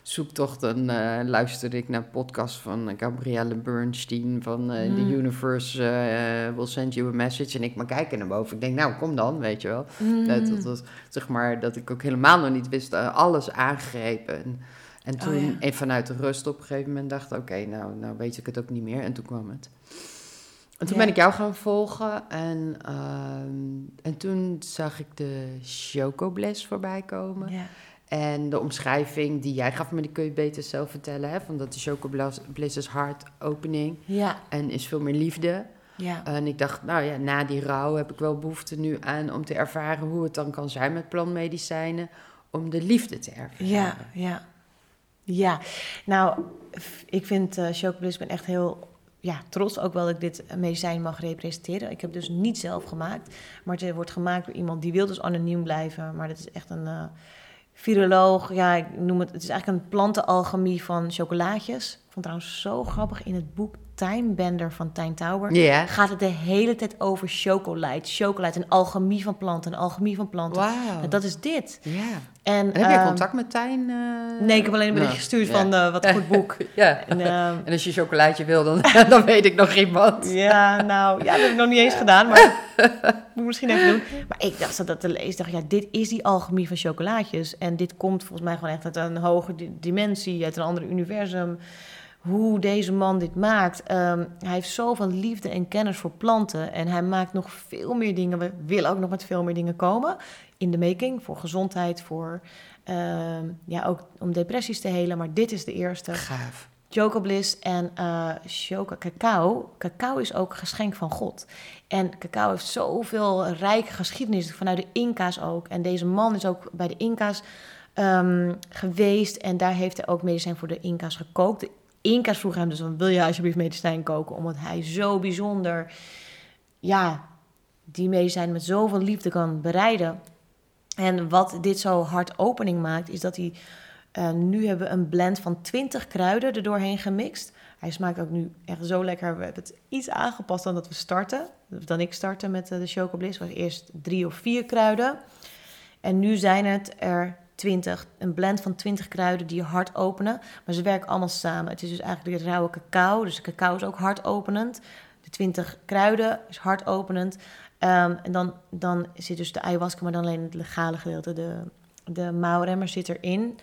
zoektocht dan, eh, luisterde ik naar een podcast van Gabrielle Bernstein van eh, The Mm. Universe eh, Will Send You a Message. En ik maar kijken naar boven. Ik denk, nou kom dan, weet je wel. Mm. Dat, dat was, zeg maar, dat ik ook helemaal nog niet wist, eh, alles aangrepen. En, en Oh, toen, ja. en vanuit de rust op een gegeven moment dacht oké, nou, nou weet ik het ook niet meer. En toen kwam het. En toen Ja. ben ik jou gaan volgen en, ehm, en toen zag ik de Choco Bliss voorbij komen. Ja. En de omschrijving die jij gaf, maar die kun je beter zelf vertellen. Hè? Van dat de Choco Bliss is heart opening ja. en is veel meer liefde. Ja. En ik dacht, nou ja, na die rouw heb ik wel behoefte nu aan om te ervaren hoe het dan kan zijn met plantmedicijnen. Om de liefde te ervaren. Ja, ja. Ja, nou, ik vind eh Chocobliss, ik ben echt heel ja, trots ook wel dat ik dit medicijn mag representeren. Ik heb het dus niet zelf gemaakt, maar het wordt gemaakt door iemand die wil dus anoniem blijven. Maar dat is echt een eh, viroloog, ja, ik noem het, het is eigenlijk een plantenalchemie van chocolaatjes. Ik vond trouwens zo grappig in het boek Time Bender van Tijn Tauber. Gaat het de hele tijd over chocolade, chocolade, een alchemie van planten, een alchemie van planten. Nou, dat is dit. En, En heb jij ehm, contact met Tijn? eh? Nee, ik heb alleen een berichtje Ja. gestuurd van eh, wat een goed boek. [laughs] Ja. En, ehm, En als je chocolaatje wil, dan, [laughs] dan weet ik nog iemand. ja, nou, ja, dat heb ik nog niet eens gedaan, maar [laughs] moet ik misschien even doen. Maar ik dacht, dat te lezen, dacht, ja, dit is die alchemie van chocolaatjes. En dit komt volgens mij gewoon echt uit een hoge di- dimensie, uit een ander universum. Hoe deze man dit maakt. Ehm, hij heeft zoveel liefde en kennis voor planten. En hij maakt nog veel meer dingen. We willen ook nog met veel meer dingen komen. In de making, voor gezondheid, voor... ehm, ja, ook om depressies te helen. Maar dit is de eerste. Gaaf. Chocobliss en eh choca cacao. Cacao is ook geschenk van God. En cacao heeft zoveel rijke geschiedenis, vanuit de Inca's ook. En deze man is ook bij de Inca's ehm, geweest. En daar heeft hij ook medicijn voor de Inca's gekookt. De Inca's vroegen hem dus, van, wil je alsjeblieft medicijn koken? Omdat hij zo bijzonder, ja, die medicijn met zoveel liefde kan bereiden. En wat dit zo hard opening maakt, is dat hij... eh, nu hebben we een blend van 20 kruiden er doorheen gemixt. Hij smaakt ook nu echt zo lekker. We hebben het iets aangepast dan dat we starten. Dan ik startte met eh, de Chocobliss. was eerst drie of vier kruiden. En nu zijn het er 20. Een blend van 20 kruiden die je hard openen. Maar ze werken allemaal samen. Het is dus eigenlijk de rauwe cacao. Dus de cacao is ook hard openend. De 20 kruiden is hard openend. Ehm, en dan, dan zit dus de ayahuasca, maar dan alleen het legale gedeelte. De, de zit erin.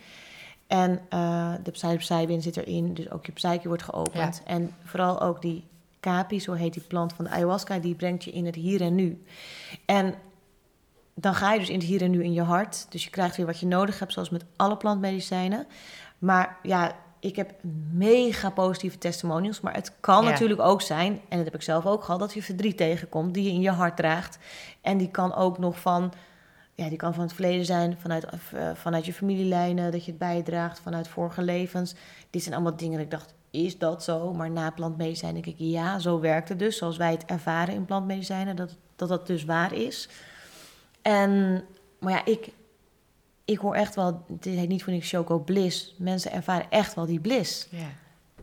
En eh, de psilocybin zit erin. Dus ook je psyche wordt geopend. En vooral ook die kapi, zo heet die plant van de ayahuasca, die brengt je in het hier en nu. En dan ga je dus in het hier en nu in je hart. Dus je krijgt weer wat je nodig hebt, zoals met alle plantmedicijnen. Maar ja, ik heb mega positieve testimonials. Maar het kan Ja. natuurlijk ook zijn, en dat heb ik zelf ook gehad, dat je verdriet tegenkomt die je in je hart draagt. En die kan ook nog van, ja, die kan van het verleden zijn, vanuit, eh, vanuit je familielijnen, dat je het bijdraagt, vanuit vorige levens. Dit zijn allemaal dingen dat ik dacht, is dat zo? Maar na plantmedicijn denk ik, ja, zo werkt het dus. Zoals wij het ervaren in plantmedicijnen, dat dat, dat dus waar is. En, maar ja, ik, ik hoor echt wel, dit heet niet voor niks Choco Bliss. Mensen ervaren echt wel die bliss. Ja.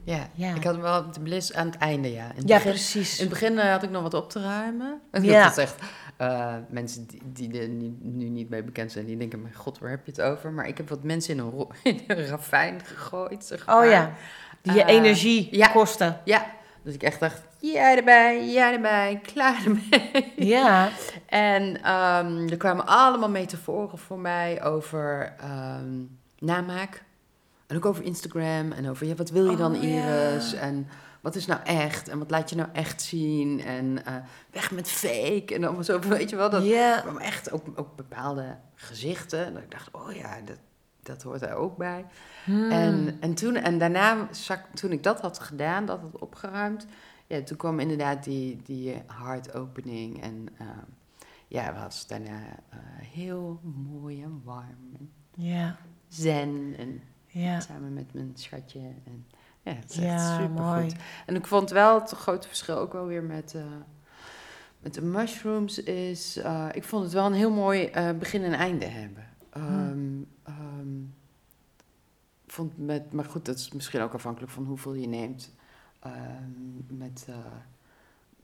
Ja. Ja. ik had hem wel de bliss aan het einde, ja. In het Ja, begin- precies. In het begin eh, had ik nog wat op te ruimen. [laughs] Ja. Dat is echt... eh, mensen die, die er nu, nu niet mee bekend zijn, die denken... Mijn god, waar heb je het over? Maar ik heb wat mensen in een, [laughs] in een ravijn gegooid, zeg maar. Oh ja, die je Eh, energie kosten. Ja, dus ik echt dacht... Jij erbij, jij erbij, klaar ermee. Ja, En ehm, er kwamen allemaal metaforen voor mij over ehm, namaak. En ook over Instagram. En over, ja, wat wil je dan, Oh, ja. Iris? En wat is nou echt? En wat laat je nou echt zien? En eh, weg met fake. En allemaal zo, weet je wel. Dat kwam echt ook, ook bepaalde gezichten. En dat ik dacht, oh ja, dat, dat hoort er ook bij. Hmm. En, en, toen, en daarna, zak, toen ik dat had gedaan, dat had opgeruimd, ja, toen kwam inderdaad die, die hartopening. En ehm, ja, was daarna eh, heel mooi en warm en ja, zen. En ja. samen met mijn schatje. En ja, het is echt super mooi. goed. En ik vond wel het grote verschil ook wel weer met, eh, met de mushrooms is... eh, ik vond het wel een heel mooi eh, begin en einde hebben. Ehm, ehm, ik vond met, maar goed, dat is misschien ook afhankelijk van hoeveel je neemt. Ehm, met, eh,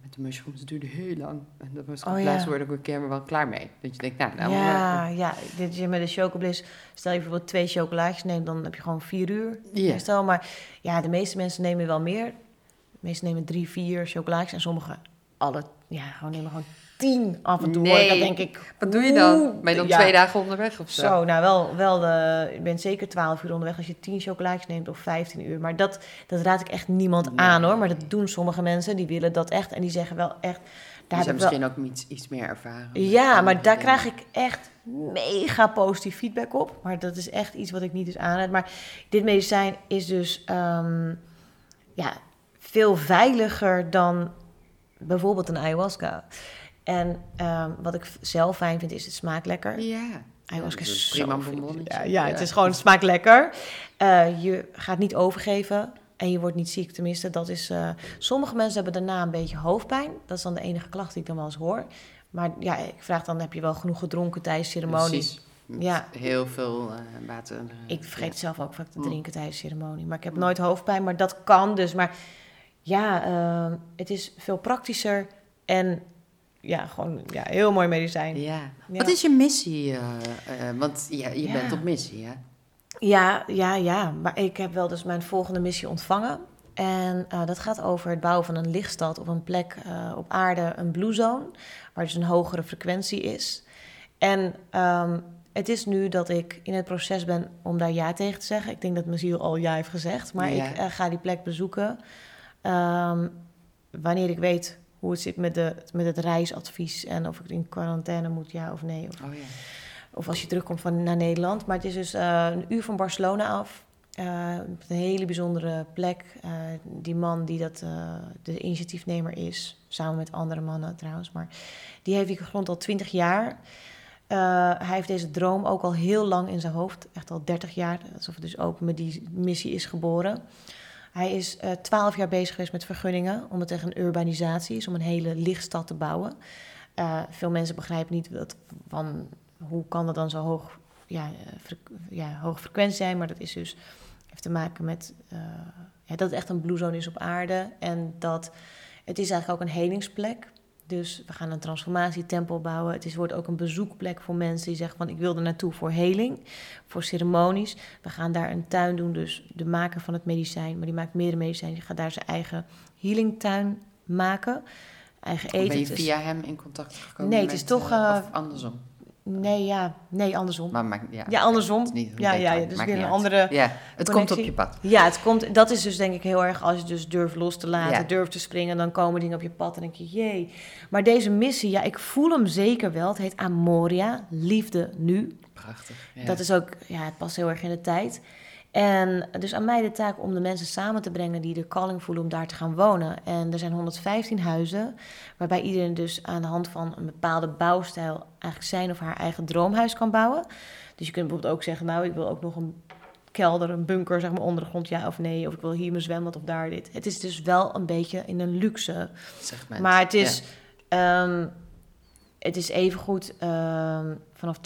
met de mushrooms, duurde heel lang. En dat was Oh, ja. laatst word ik een keer wel klaar mee. Dat je denkt, nou, nou ja, maar- ja, dit je met de chocobliss. Stel je bijvoorbeeld twee chocolaatjes neemt, dan heb je gewoon vier uur. Stel, maar ja, de meeste mensen nemen wel meer. De meeste nemen drie, vier chocolaatjes en sommigen alle, ja, gewoon nemen gewoon tien af en toe. hoor. Dan denk ik, Wat doe je dan? Ben je dan ja. twee dagen onderweg of zo? Zo, nou wel, wel de, je bent zeker 12 uur onderweg als je 10 chocolaatjes neemt of 15 uur. Maar dat, dat raad ik echt niemand Nee. aan hoor. Maar dat doen sommige mensen, die willen dat echt. En die zeggen wel echt, daar zijn ik wel... misschien ook iets, iets meer ervaren. Ja, maar daar krijg ik echt mega positief feedback op. Maar dat is echt iets wat ik niet dus aanraad. Maar dit medicijn is dus ehm, ja, veel veiliger dan bijvoorbeeld een ayahuasca. En ehm, wat ik zelf fijn vind, is het smaakt lekker. Ja. Ayahuasca is dat prima bonbonnetje. Ja, ja, het is gewoon, het smaakt lekker. Eh, je gaat niet overgeven en je wordt niet ziek. Tenminste, dat is... eh, sommige mensen hebben daarna een beetje hoofdpijn. Dat is dan de enige klacht die ik dan wel eens hoor. Maar ja, ik vraag dan, heb je wel genoeg gedronken tijdens de ceremonie? Precies. Met Ja. Heel veel eh, water. Ik vergeet ja. zelf ook vaak te Mm. drinken tijdens de ceremonie. Maar ik heb Mm. nooit hoofdpijn, maar dat kan dus. Maar ja, ehm, het is veel praktischer en ja, gewoon ja, heel mooi medicijn. Ja. Ja. Wat is je missie? eh, eh, want ja, je Ja. bent op missie, hè? Ja, ja, ja. Maar ik heb wel dus mijn volgende missie ontvangen. En eh, dat gaat over het bouwen van een lichtstad op een plek op aarde, een blue zone, waar dus een hogere frequentie is. En ehm, het is nu dat ik in het proces ben om daar ja tegen te zeggen. Ik denk dat mijn ziel al ja heeft gezegd, maar Ja. ik ga die plek bezoeken. Ehm, wanneer ik weet hoe het zit met, de, met het reisadvies en of ik in quarantaine moet, ja of nee. Of Oh ja. of als je terugkomt van, naar Nederland. Maar het is dus eh, een uur van Barcelona af. Eh, een hele bijzondere plek. Eh, die man die dat, de initiatiefnemer is, samen met andere mannen trouwens, maar die heeft die grond al twintig jaar. Hij heeft deze droom ook al heel lang in zijn hoofd, echt al 30 jaar, alsof het dus ook met die missie is geboren. Hij is twaalf jaar bezig geweest met vergunningen, omdat er een urbanisatie is, om een hele lichtstad te bouwen. Eh, veel mensen begrijpen niet dat, van hoe kan dat dan zo hoog, ja, eh, ja, hoge frequentie zijn, maar dat is dus heeft te maken met eh, dat het echt een blue zone is op aarde en dat het is eigenlijk ook een helingsplek. Dus we gaan een transformatietempel bouwen. Het is, wordt ook een bezoekplek voor mensen die zeggen van ik wil er naartoe voor heling, voor ceremonies. We gaan daar een tuin doen, dus de maker van het medicijn, maar die maakt meerdere medicijnen. Die gaat daar zijn eigen healingtuin maken. Eigen eten. ben je is- via hem in contact gekomen? Nee, het is toch, of andersom. Nee, ja, nee, andersom. Maar maakt, ja, Ja, andersom. het niet Ja, ja, dus weer een uit. andere Ja, het komt op je pad. Ja, het komt, dat is dus denk ik heel erg als je dus durft los te laten, Ja. durft te springen, dan komen dingen op je pad en denk je, jee. Maar deze missie, ja, ik voel hem zeker wel. Het heet Amoria, liefde nu. Prachtig. Ja. Dat is ook, ja, het past heel erg in de tijd. En dus aan mij de taak om de mensen samen te brengen die de calling voelen om daar te gaan wonen. En er zijn 115 huizen, waarbij iedereen dus aan de hand van een bepaalde bouwstijl eigenlijk zijn of haar eigen droomhuis kan bouwen. Dus je kunt bijvoorbeeld ook zeggen, nou, ik wil ook nog een kelder, een bunker, zeg maar, onder de grond, ja of nee. Of ik wil hier mijn zwembad of daar dit. Het is dus wel een beetje in een luxe segment. maar het is, Ja. ehm, het is evengoed ehm vanaf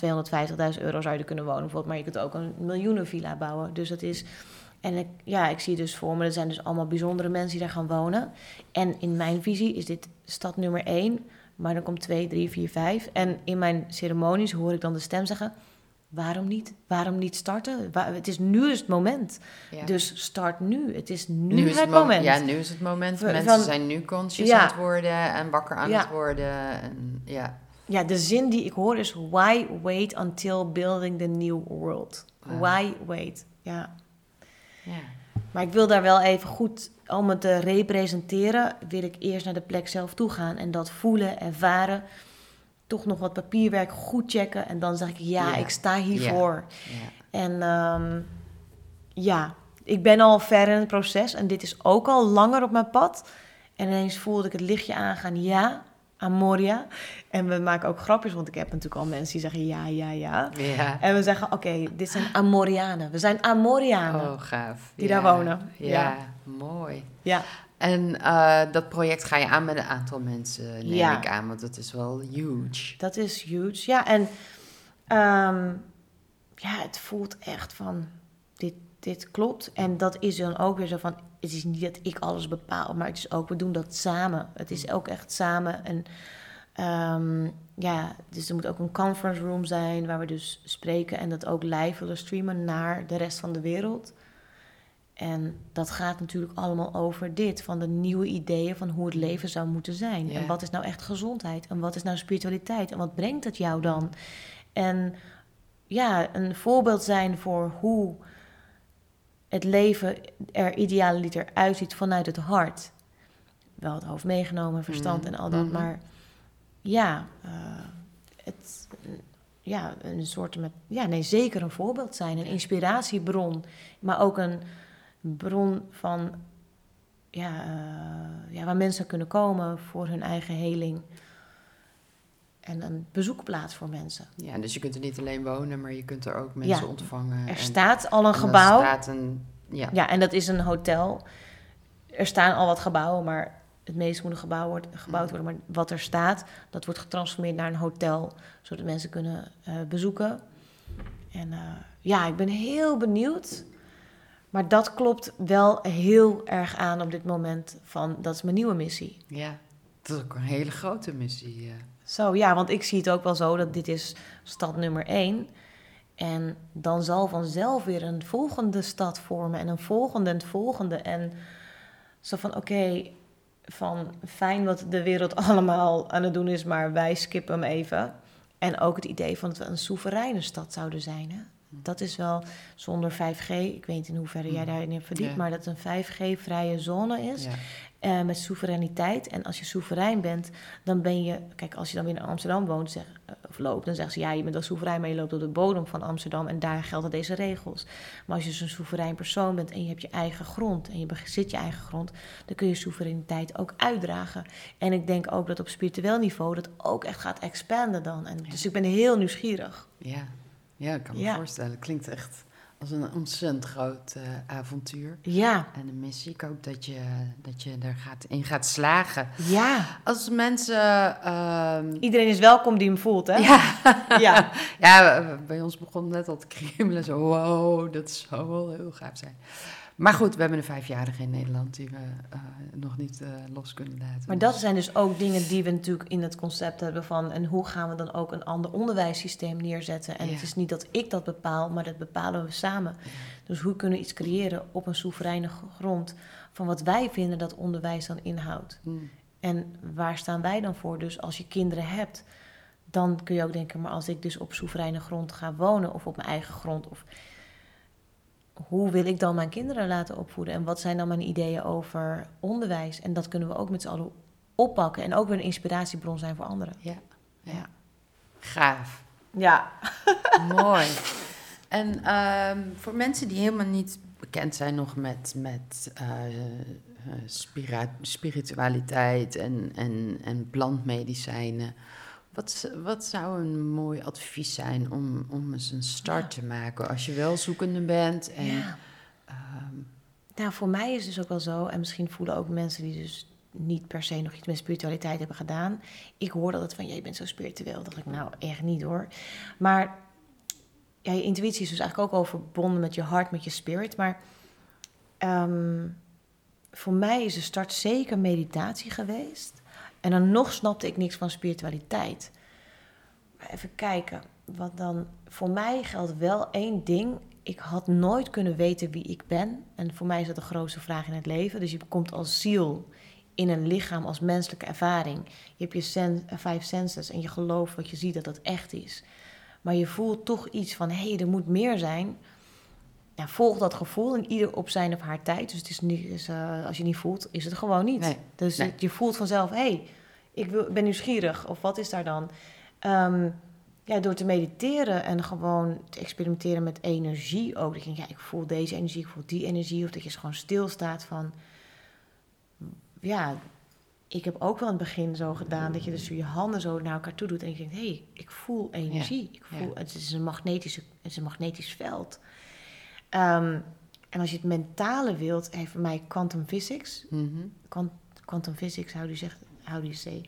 250.000 euro zou je er kunnen wonen bijvoorbeeld. Maar je kunt ook een miljoenenvilla bouwen. Dus dat is... En ik, ja, ik zie dus voor me, er zijn dus allemaal bijzondere mensen die daar gaan wonen. En in mijn visie is dit stad nummer één. Maar dan komt twee, drie, vier, vijf. En in mijn ceremonies hoor ik dan de stem zeggen... Waarom niet? Waarom niet starten? Het is nu is het moment. Ja. Dus start nu. Het is nu, nu is het mo- moment. Ja, nu is het moment. Mensen van- zijn nu conscious Ja. aan het worden en wakker aan Ja. het worden. En, ja. Ja, de zin die ik hoor is: Why wait until building the new world? Wauw. Why wait? Ja. ja. Maar ik wil daar wel even goed, om het te representeren, wil ik eerst naar de plek zelf toe gaan en dat voelen, ervaren. Toch nog wat papierwerk goed checken en dan zeg ik: Ja, Ja. ik sta hiervoor. ja. En ehm, ja, ik ben al ver in het proces en dit is ook al langer op mijn pad. En ineens voelde ik het lichtje aangaan, ja, Amoria. En we maken ook grapjes, want ik heb natuurlijk al mensen die zeggen ja, ja, ja. Ja. En we zeggen, oké, dit zijn Amorianen. We zijn Amorianen. Oh, gaaf. Die Ja. daar wonen. Ja, Ja. mooi. Ja, En eh, dat project ga je aan met een aantal mensen, neem ik aan, want het is wel huge. dat is huge. Ja, en ehm, ja, het voelt echt van, dit, dit klopt. En dat is dan ook weer zo van, het is niet dat ik alles bepaal, maar het is ook, we doen dat samen. Het is ook echt samen. En ehm, ja, dus er moet ook een conference room zijn waar we dus spreken en dat ook live willen streamen naar de rest van de wereld. En dat gaat natuurlijk allemaal over dit, van de nieuwe ideeën van hoe het leven zou moeten zijn. Ja. En wat is nou echt gezondheid? En wat is nou spiritualiteit? En wat brengt het jou dan? En ja, een voorbeeld zijn voor hoe het leven er idealiter uitziet vanuit het hart. Wel het hoofd meegenomen, verstand Mhm. en al dat, Mhm. maar ja, eh, het, ja, een soort met, ja, nee, zeker een voorbeeld zijn, een inspiratiebron, maar ook een bron van ja, eh, ja, waar mensen kunnen komen voor hun eigen heling. En een bezoekplaats voor mensen. Ja, dus je kunt er niet alleen wonen, maar je kunt er ook mensen Ja. ontvangen. Er en- staat al een en er gebouw. staat een, ja. Ja, en dat is een hotel. Er staan al wat gebouwen, maar het meeste moet een gebouw wordt, gebouwd worden. Maar wat er staat, dat wordt getransformeerd naar een hotel, zodat mensen kunnen eh, bezoeken. En eh, ja, ik ben heel benieuwd. Maar dat klopt wel heel erg aan op dit moment van, dat is mijn nieuwe missie. ja, dat is ook een hele grote missie. eh. Zo, ja, want ik zie het ook wel zo dat dit is stad nummer één. En dan zal vanzelf weer een volgende stad vormen en een volgende en het volgende. En zo van, oké, van fijn wat de wereld [laughs] allemaal aan het doen is, maar wij skippen hem even. En ook het idee van dat we een soevereine stad zouden zijn. Hè? Dat is wel zonder 5G. Ik weet niet in hoeverre jij daarin hebt verdiept, Ja. maar dat het een 5G-vrije zone is. Ja. Eh, met soevereiniteit. En als je soeverein bent, dan ben je... Kijk, als je dan weer in Amsterdam woont zeg, eh, of loopt... dan zeggen ze, ja, je bent wel soeverein... maar je loopt op de bodem van Amsterdam... en daar gelden deze regels. Maar als je dus een soeverein persoon bent... en je hebt je eigen grond... en je bezit je eigen grond... dan kun je soevereiniteit ook uitdragen. En ik denk ook dat op spiritueel niveau... dat ook echt gaat expanden dan. En, Dus ik ben heel nieuwsgierig. Ja. ja, ik kan me Ja. voorstellen. Klinkt echt als een ontzettend groot eh, avontuur. Ja, En een missie. Ik hoop dat je, dat je er gaat, in gaat slagen. ja. Als mensen... ehm, Iedereen is welkom die hem voelt, hè? ja, ja. [laughs] ja, bij ons begon net al te kriebelen. Zo, wow, dat zou wel heel gaaf zijn. Maar goed, we hebben een vijfjarige in Nederland die we eh, nog niet eh, los kunnen laten. Maar dat zijn dus ook dingen die we natuurlijk in het concept hebben van... en hoe gaan we dan ook een ander onderwijssysteem neerzetten? En Ja. het is niet dat ik dat bepaal, maar dat bepalen we samen. Dus hoe kunnen we iets creëren op een soevereine grond... van wat wij vinden dat onderwijs dan inhoudt? Mm, En waar staan wij dan voor? Dus als je kinderen hebt, dan kun je ook denken... maar als ik dus op soevereine grond ga wonen of op mijn eigen grond... Of, hoe wil ik dan mijn kinderen laten opvoeden? En wat zijn dan mijn ideeën over onderwijs? En dat kunnen we ook met z'n allen oppakken. En ook weer een inspiratiebron zijn voor anderen. ja, ja. Gaaf. Ja. [laughs] Mooi. En ehm, voor mensen die helemaal niet bekend zijn nog met, met eh, eh, spiritualiteit en, en, en plantmedicijnen. Wat, wat zou een mooi advies zijn om, om eens een start te maken als je wel zoekende bent? En, ja. ehm, Nou, voor mij is het dus ook wel zo, en misschien voelen ook mensen die dus niet per se nog iets met spiritualiteit hebben gedaan. Ik hoorde altijd van, je bent zo spiritueel. Dat dacht ik, nou, echt niet hoor. Maar ja, je intuïtie is dus eigenlijk ook al verbonden met je hart, met je spirit. Maar ehm, voor mij is de start zeker meditatie geweest. En dan nog snapte ik niks van spiritualiteit. Maar even kijken, wat dan... Voor mij geldt wel één ding. Ik had nooit kunnen weten wie ik ben. En voor mij is dat de grootste vraag in het leven. Dus je komt als ziel in een lichaam, als menselijke ervaring. Je hebt je sen- eh, vijf senses en je gelooft wat je ziet dat dat echt is. Maar je voelt toch iets van, hé, hey, er moet meer zijn. Ja, volg dat gevoel en ieder op zijn of haar tijd. Dus het is niet, is, eh, als je niet voelt, is het gewoon niet. Nee, Dus nee. het- je voelt vanzelf, hé, hey, ik wil, ben nieuwsgierig. Of wat is daar dan? Ehm, ja, door te mediteren en gewoon te experimenteren met energie ook. Dat je ja, ik voel deze energie, ik voel die energie. Of dat je gewoon stilstaat van... Ja, ik heb ook wel in het begin zo gedaan... dat je dus je handen zo naar elkaar toe doet... en je denkt, hé, hey, ik voel energie. Ik voel, ja. het, is een magnetische, het is een magnetisch veld. Ehm, en als je het mentale wilt, heeft voor mij quantum physics... mhm. Quant- Quantum physics, how do you, zeg, how do you say...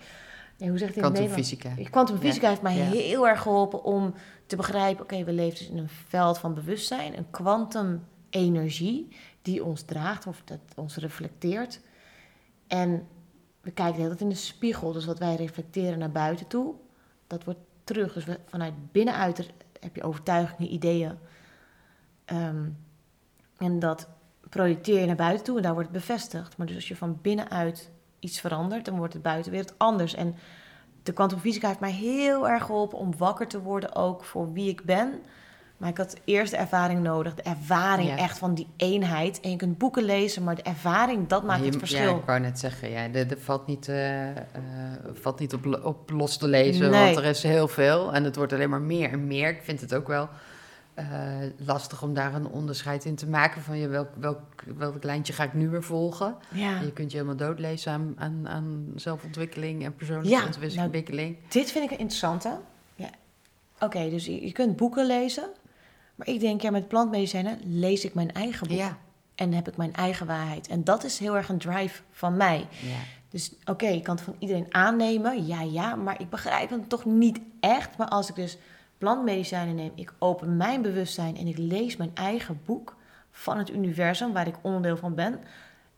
Nee, hoe zegt het Quantum fysica. Quantum fysica heeft mij Ja. heel erg geholpen om te begrijpen... oké, we leven dus in een veld van bewustzijn, een quantum energie die ons draagt of dat ons reflecteert. En we kijken hele tijd in de spiegel, dus wat wij reflecteren naar buiten toe, dat wordt terug. Dus we, vanuit binnenuit er- heb je overtuigingen, ideeën. Ehm, en dat projecteer je naar buiten toe en daar wordt het bevestigd. Maar dus als je van binnenuit iets verandert, dan wordt de buitenwereld anders. En de kwantumfysica heeft mij heel erg geholpen om wakker te worden ook voor wie ik ben. Maar ik had eerst de ervaring nodig, de ervaring Ja. echt van die eenheid. En je kunt boeken lezen, maar de ervaring, dat maakt Je- het verschil. Ja, ik wou net zeggen, ja, er, er valt niet, eh, eh, valt niet op, op los te lezen, Nee. want er is heel veel en het wordt alleen maar meer en meer. Ik vind het ook wel eh, lastig om daar een onderscheid in te maken van je, welk, welk, welk lijntje ga ik nu weer volgen. Ja. Je kunt je helemaal doodlezen aan, aan, aan zelfontwikkeling en persoonlijke Ja, nou, ontwikkeling. Dit vind ik een interessante. Ja. Oké, dus je, je kunt boeken lezen. Maar ik denk, ja, met plantmedicijnen lees ik mijn eigen boek. Ja, En heb ik mijn eigen waarheid. En dat is heel erg een drive van mij. ja. Dus oké, ik kan het van iedereen aannemen. Ja, ja, maar ik begrijp het toch niet echt. Maar als ik dus plantmedicijnen neem, ik open mijn bewustzijn en ik lees mijn eigen boek van het universum, waar ik onderdeel van ben,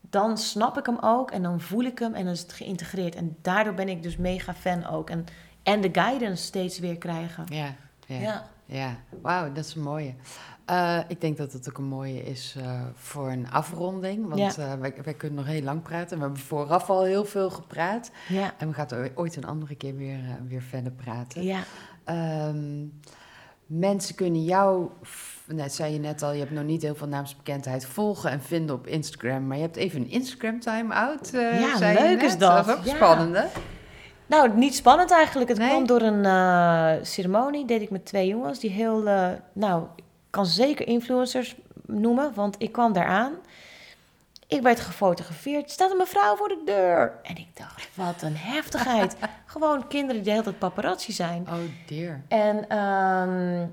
dan snap ik hem ook en dan voel ik hem en dan is het geïntegreerd. En daardoor ben ik dus mega fan ook. En, en de guidance steeds weer krijgen. ja, ja. Ja. Ja, wauw, dat is een mooie. Eh, ik denk dat het ook een mooie is eh, voor een afronding. Want Ja. eh, wij, wij kunnen nog heel lang praten. We hebben vooraf al heel veel gepraat. Ja. En we gaan er ooit een andere keer weer, weer verder praten. Ja. Ehm, mensen kunnen jou, net zei je net al, je hebt nog niet heel veel naamsbekendheid, volgen en vinden op Instagram. Maar je hebt even een Instagram time-out. eh, Ja, leuk is dat. Dat is ook Ja. spannend, hè? Nou, niet spannend eigenlijk. Het Nee? kwam door een eh, ceremonie, deed ik met twee jongens die heel, eh, nou, ik kan ze zeker influencers noemen, want ik kwam daar aan. Ik werd gefotografeerd, er staat een mevrouw voor de deur. En ik dacht, wat een heftigheid. [laughs] Gewoon kinderen die de hele tijd paparazzi zijn. Oh dear. En ehm,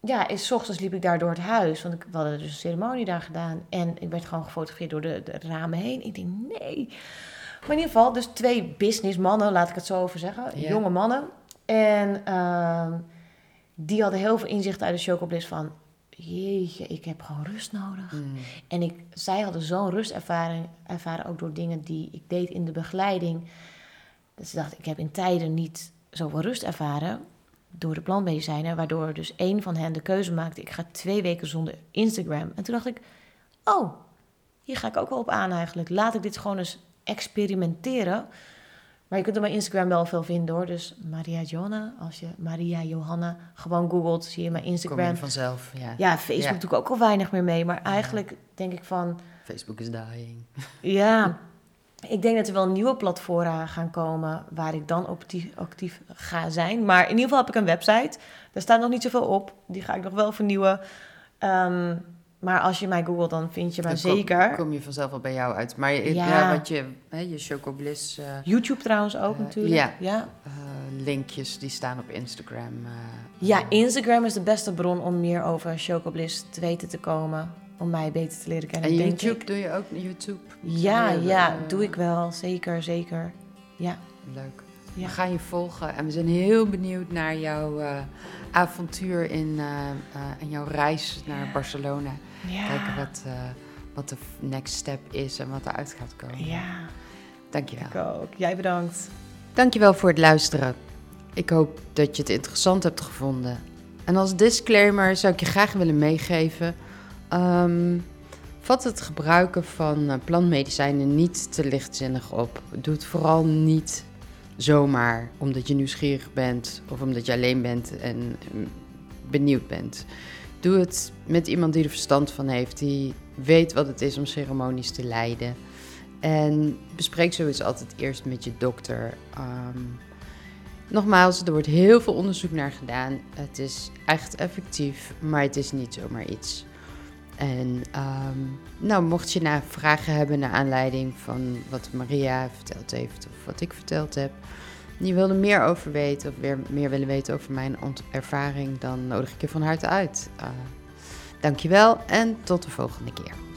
ja, is, 's ochtends liep ik daar door het huis, want ik, we hadden dus een ceremonie daar gedaan. En ik werd gewoon gefotografeerd door de, de ramen heen. Ik denk, nee. Maar in ieder geval, dus twee businessmannen, laat ik het zo over zeggen. Jonge mannen. En ehm, die hadden heel veel inzicht uit de chocobliss van... Jeetje, ik heb gewoon rust nodig. Mm. En ik, zij hadden zo'n rustervaring ervaren, ook door dingen die ik deed in de begeleiding. Dat ze dachten, ik heb in tijden niet zoveel rust ervaren door de plantmedicijnen. Waardoor dus één van hen de keuze maakte, ik ga twee weken zonder Instagram. En toen dacht ik, oh, hier ga ik ook wel op aan eigenlijk. Laat ik dit gewoon eens experimenteren. Maar je kunt er bij Instagram wel veel vinden hoor. Dus Maria Johanna, als je Maria Johanna gewoon googelt, zie je mijn Kom Instagram. er vanzelf, ja. Ja, Facebook Ja. doe ik ook al weinig meer mee. Maar eigenlijk denk ik van, Facebook is dying. [laughs] ja, ik denk dat er wel nieuwe platformen gaan komen waar ik dan actief, actief ga zijn. Maar in ieder geval heb ik een website. Daar staat nog niet zoveel op. Die ga ik nog wel vernieuwen. Ehm, maar als je mij googelt, dan vind je mij Dan kom- zeker. Kom, je vanzelf wel bij jou uit. Maar je, Ja. ja. wat je, hè, je Chocobliss eh, YouTube trouwens ook Eh, natuurlijk. ja. ja. eh, linkjes, die staan op Instagram. Ja, Instagram is de beste bron om meer over Chocobliss te weten te komen. Om mij beter te leren kennen, En YouTube, ik. doe je ook YouTube? Ja, ja, doe ik wel. Zeker, zeker. Ja, Leuk. Ja. We gaan je volgen en we zijn heel benieuwd naar jouw eh, avontuur in, eh, eh, en jouw reis naar Barcelona. ja. Kijken wat, eh, wat de next step is en wat eruit gaat komen. Ja, Dankjewel. ik ook. Jij bedankt. Dankjewel voor het luisteren. Ik hoop dat je het interessant hebt gevonden. En als disclaimer zou ik je graag willen meegeven. ehm, vat het gebruiken van eh, plantmedicijnen niet te lichtzinnig op. Doe het vooral niet zomaar omdat je nieuwsgierig bent of omdat je alleen bent en mm, benieuwd bent. Doe het met iemand die er verstand van heeft, die weet wat het is om ceremonies te leiden. En bespreek sowieso altijd eerst met je dokter. Ehm, nogmaals, er wordt heel veel onderzoek naar gedaan. Het is echt effectief, maar het is niet zomaar iets. En ehm, nou, mocht je nou vragen hebben naar aanleiding van wat Maria verteld heeft of wat ik verteld heb, en je wil er meer over weten of weer meer willen weten over mijn ervaring, dan nodig ik je van harte uit. Uh, dankjewel en tot de volgende keer.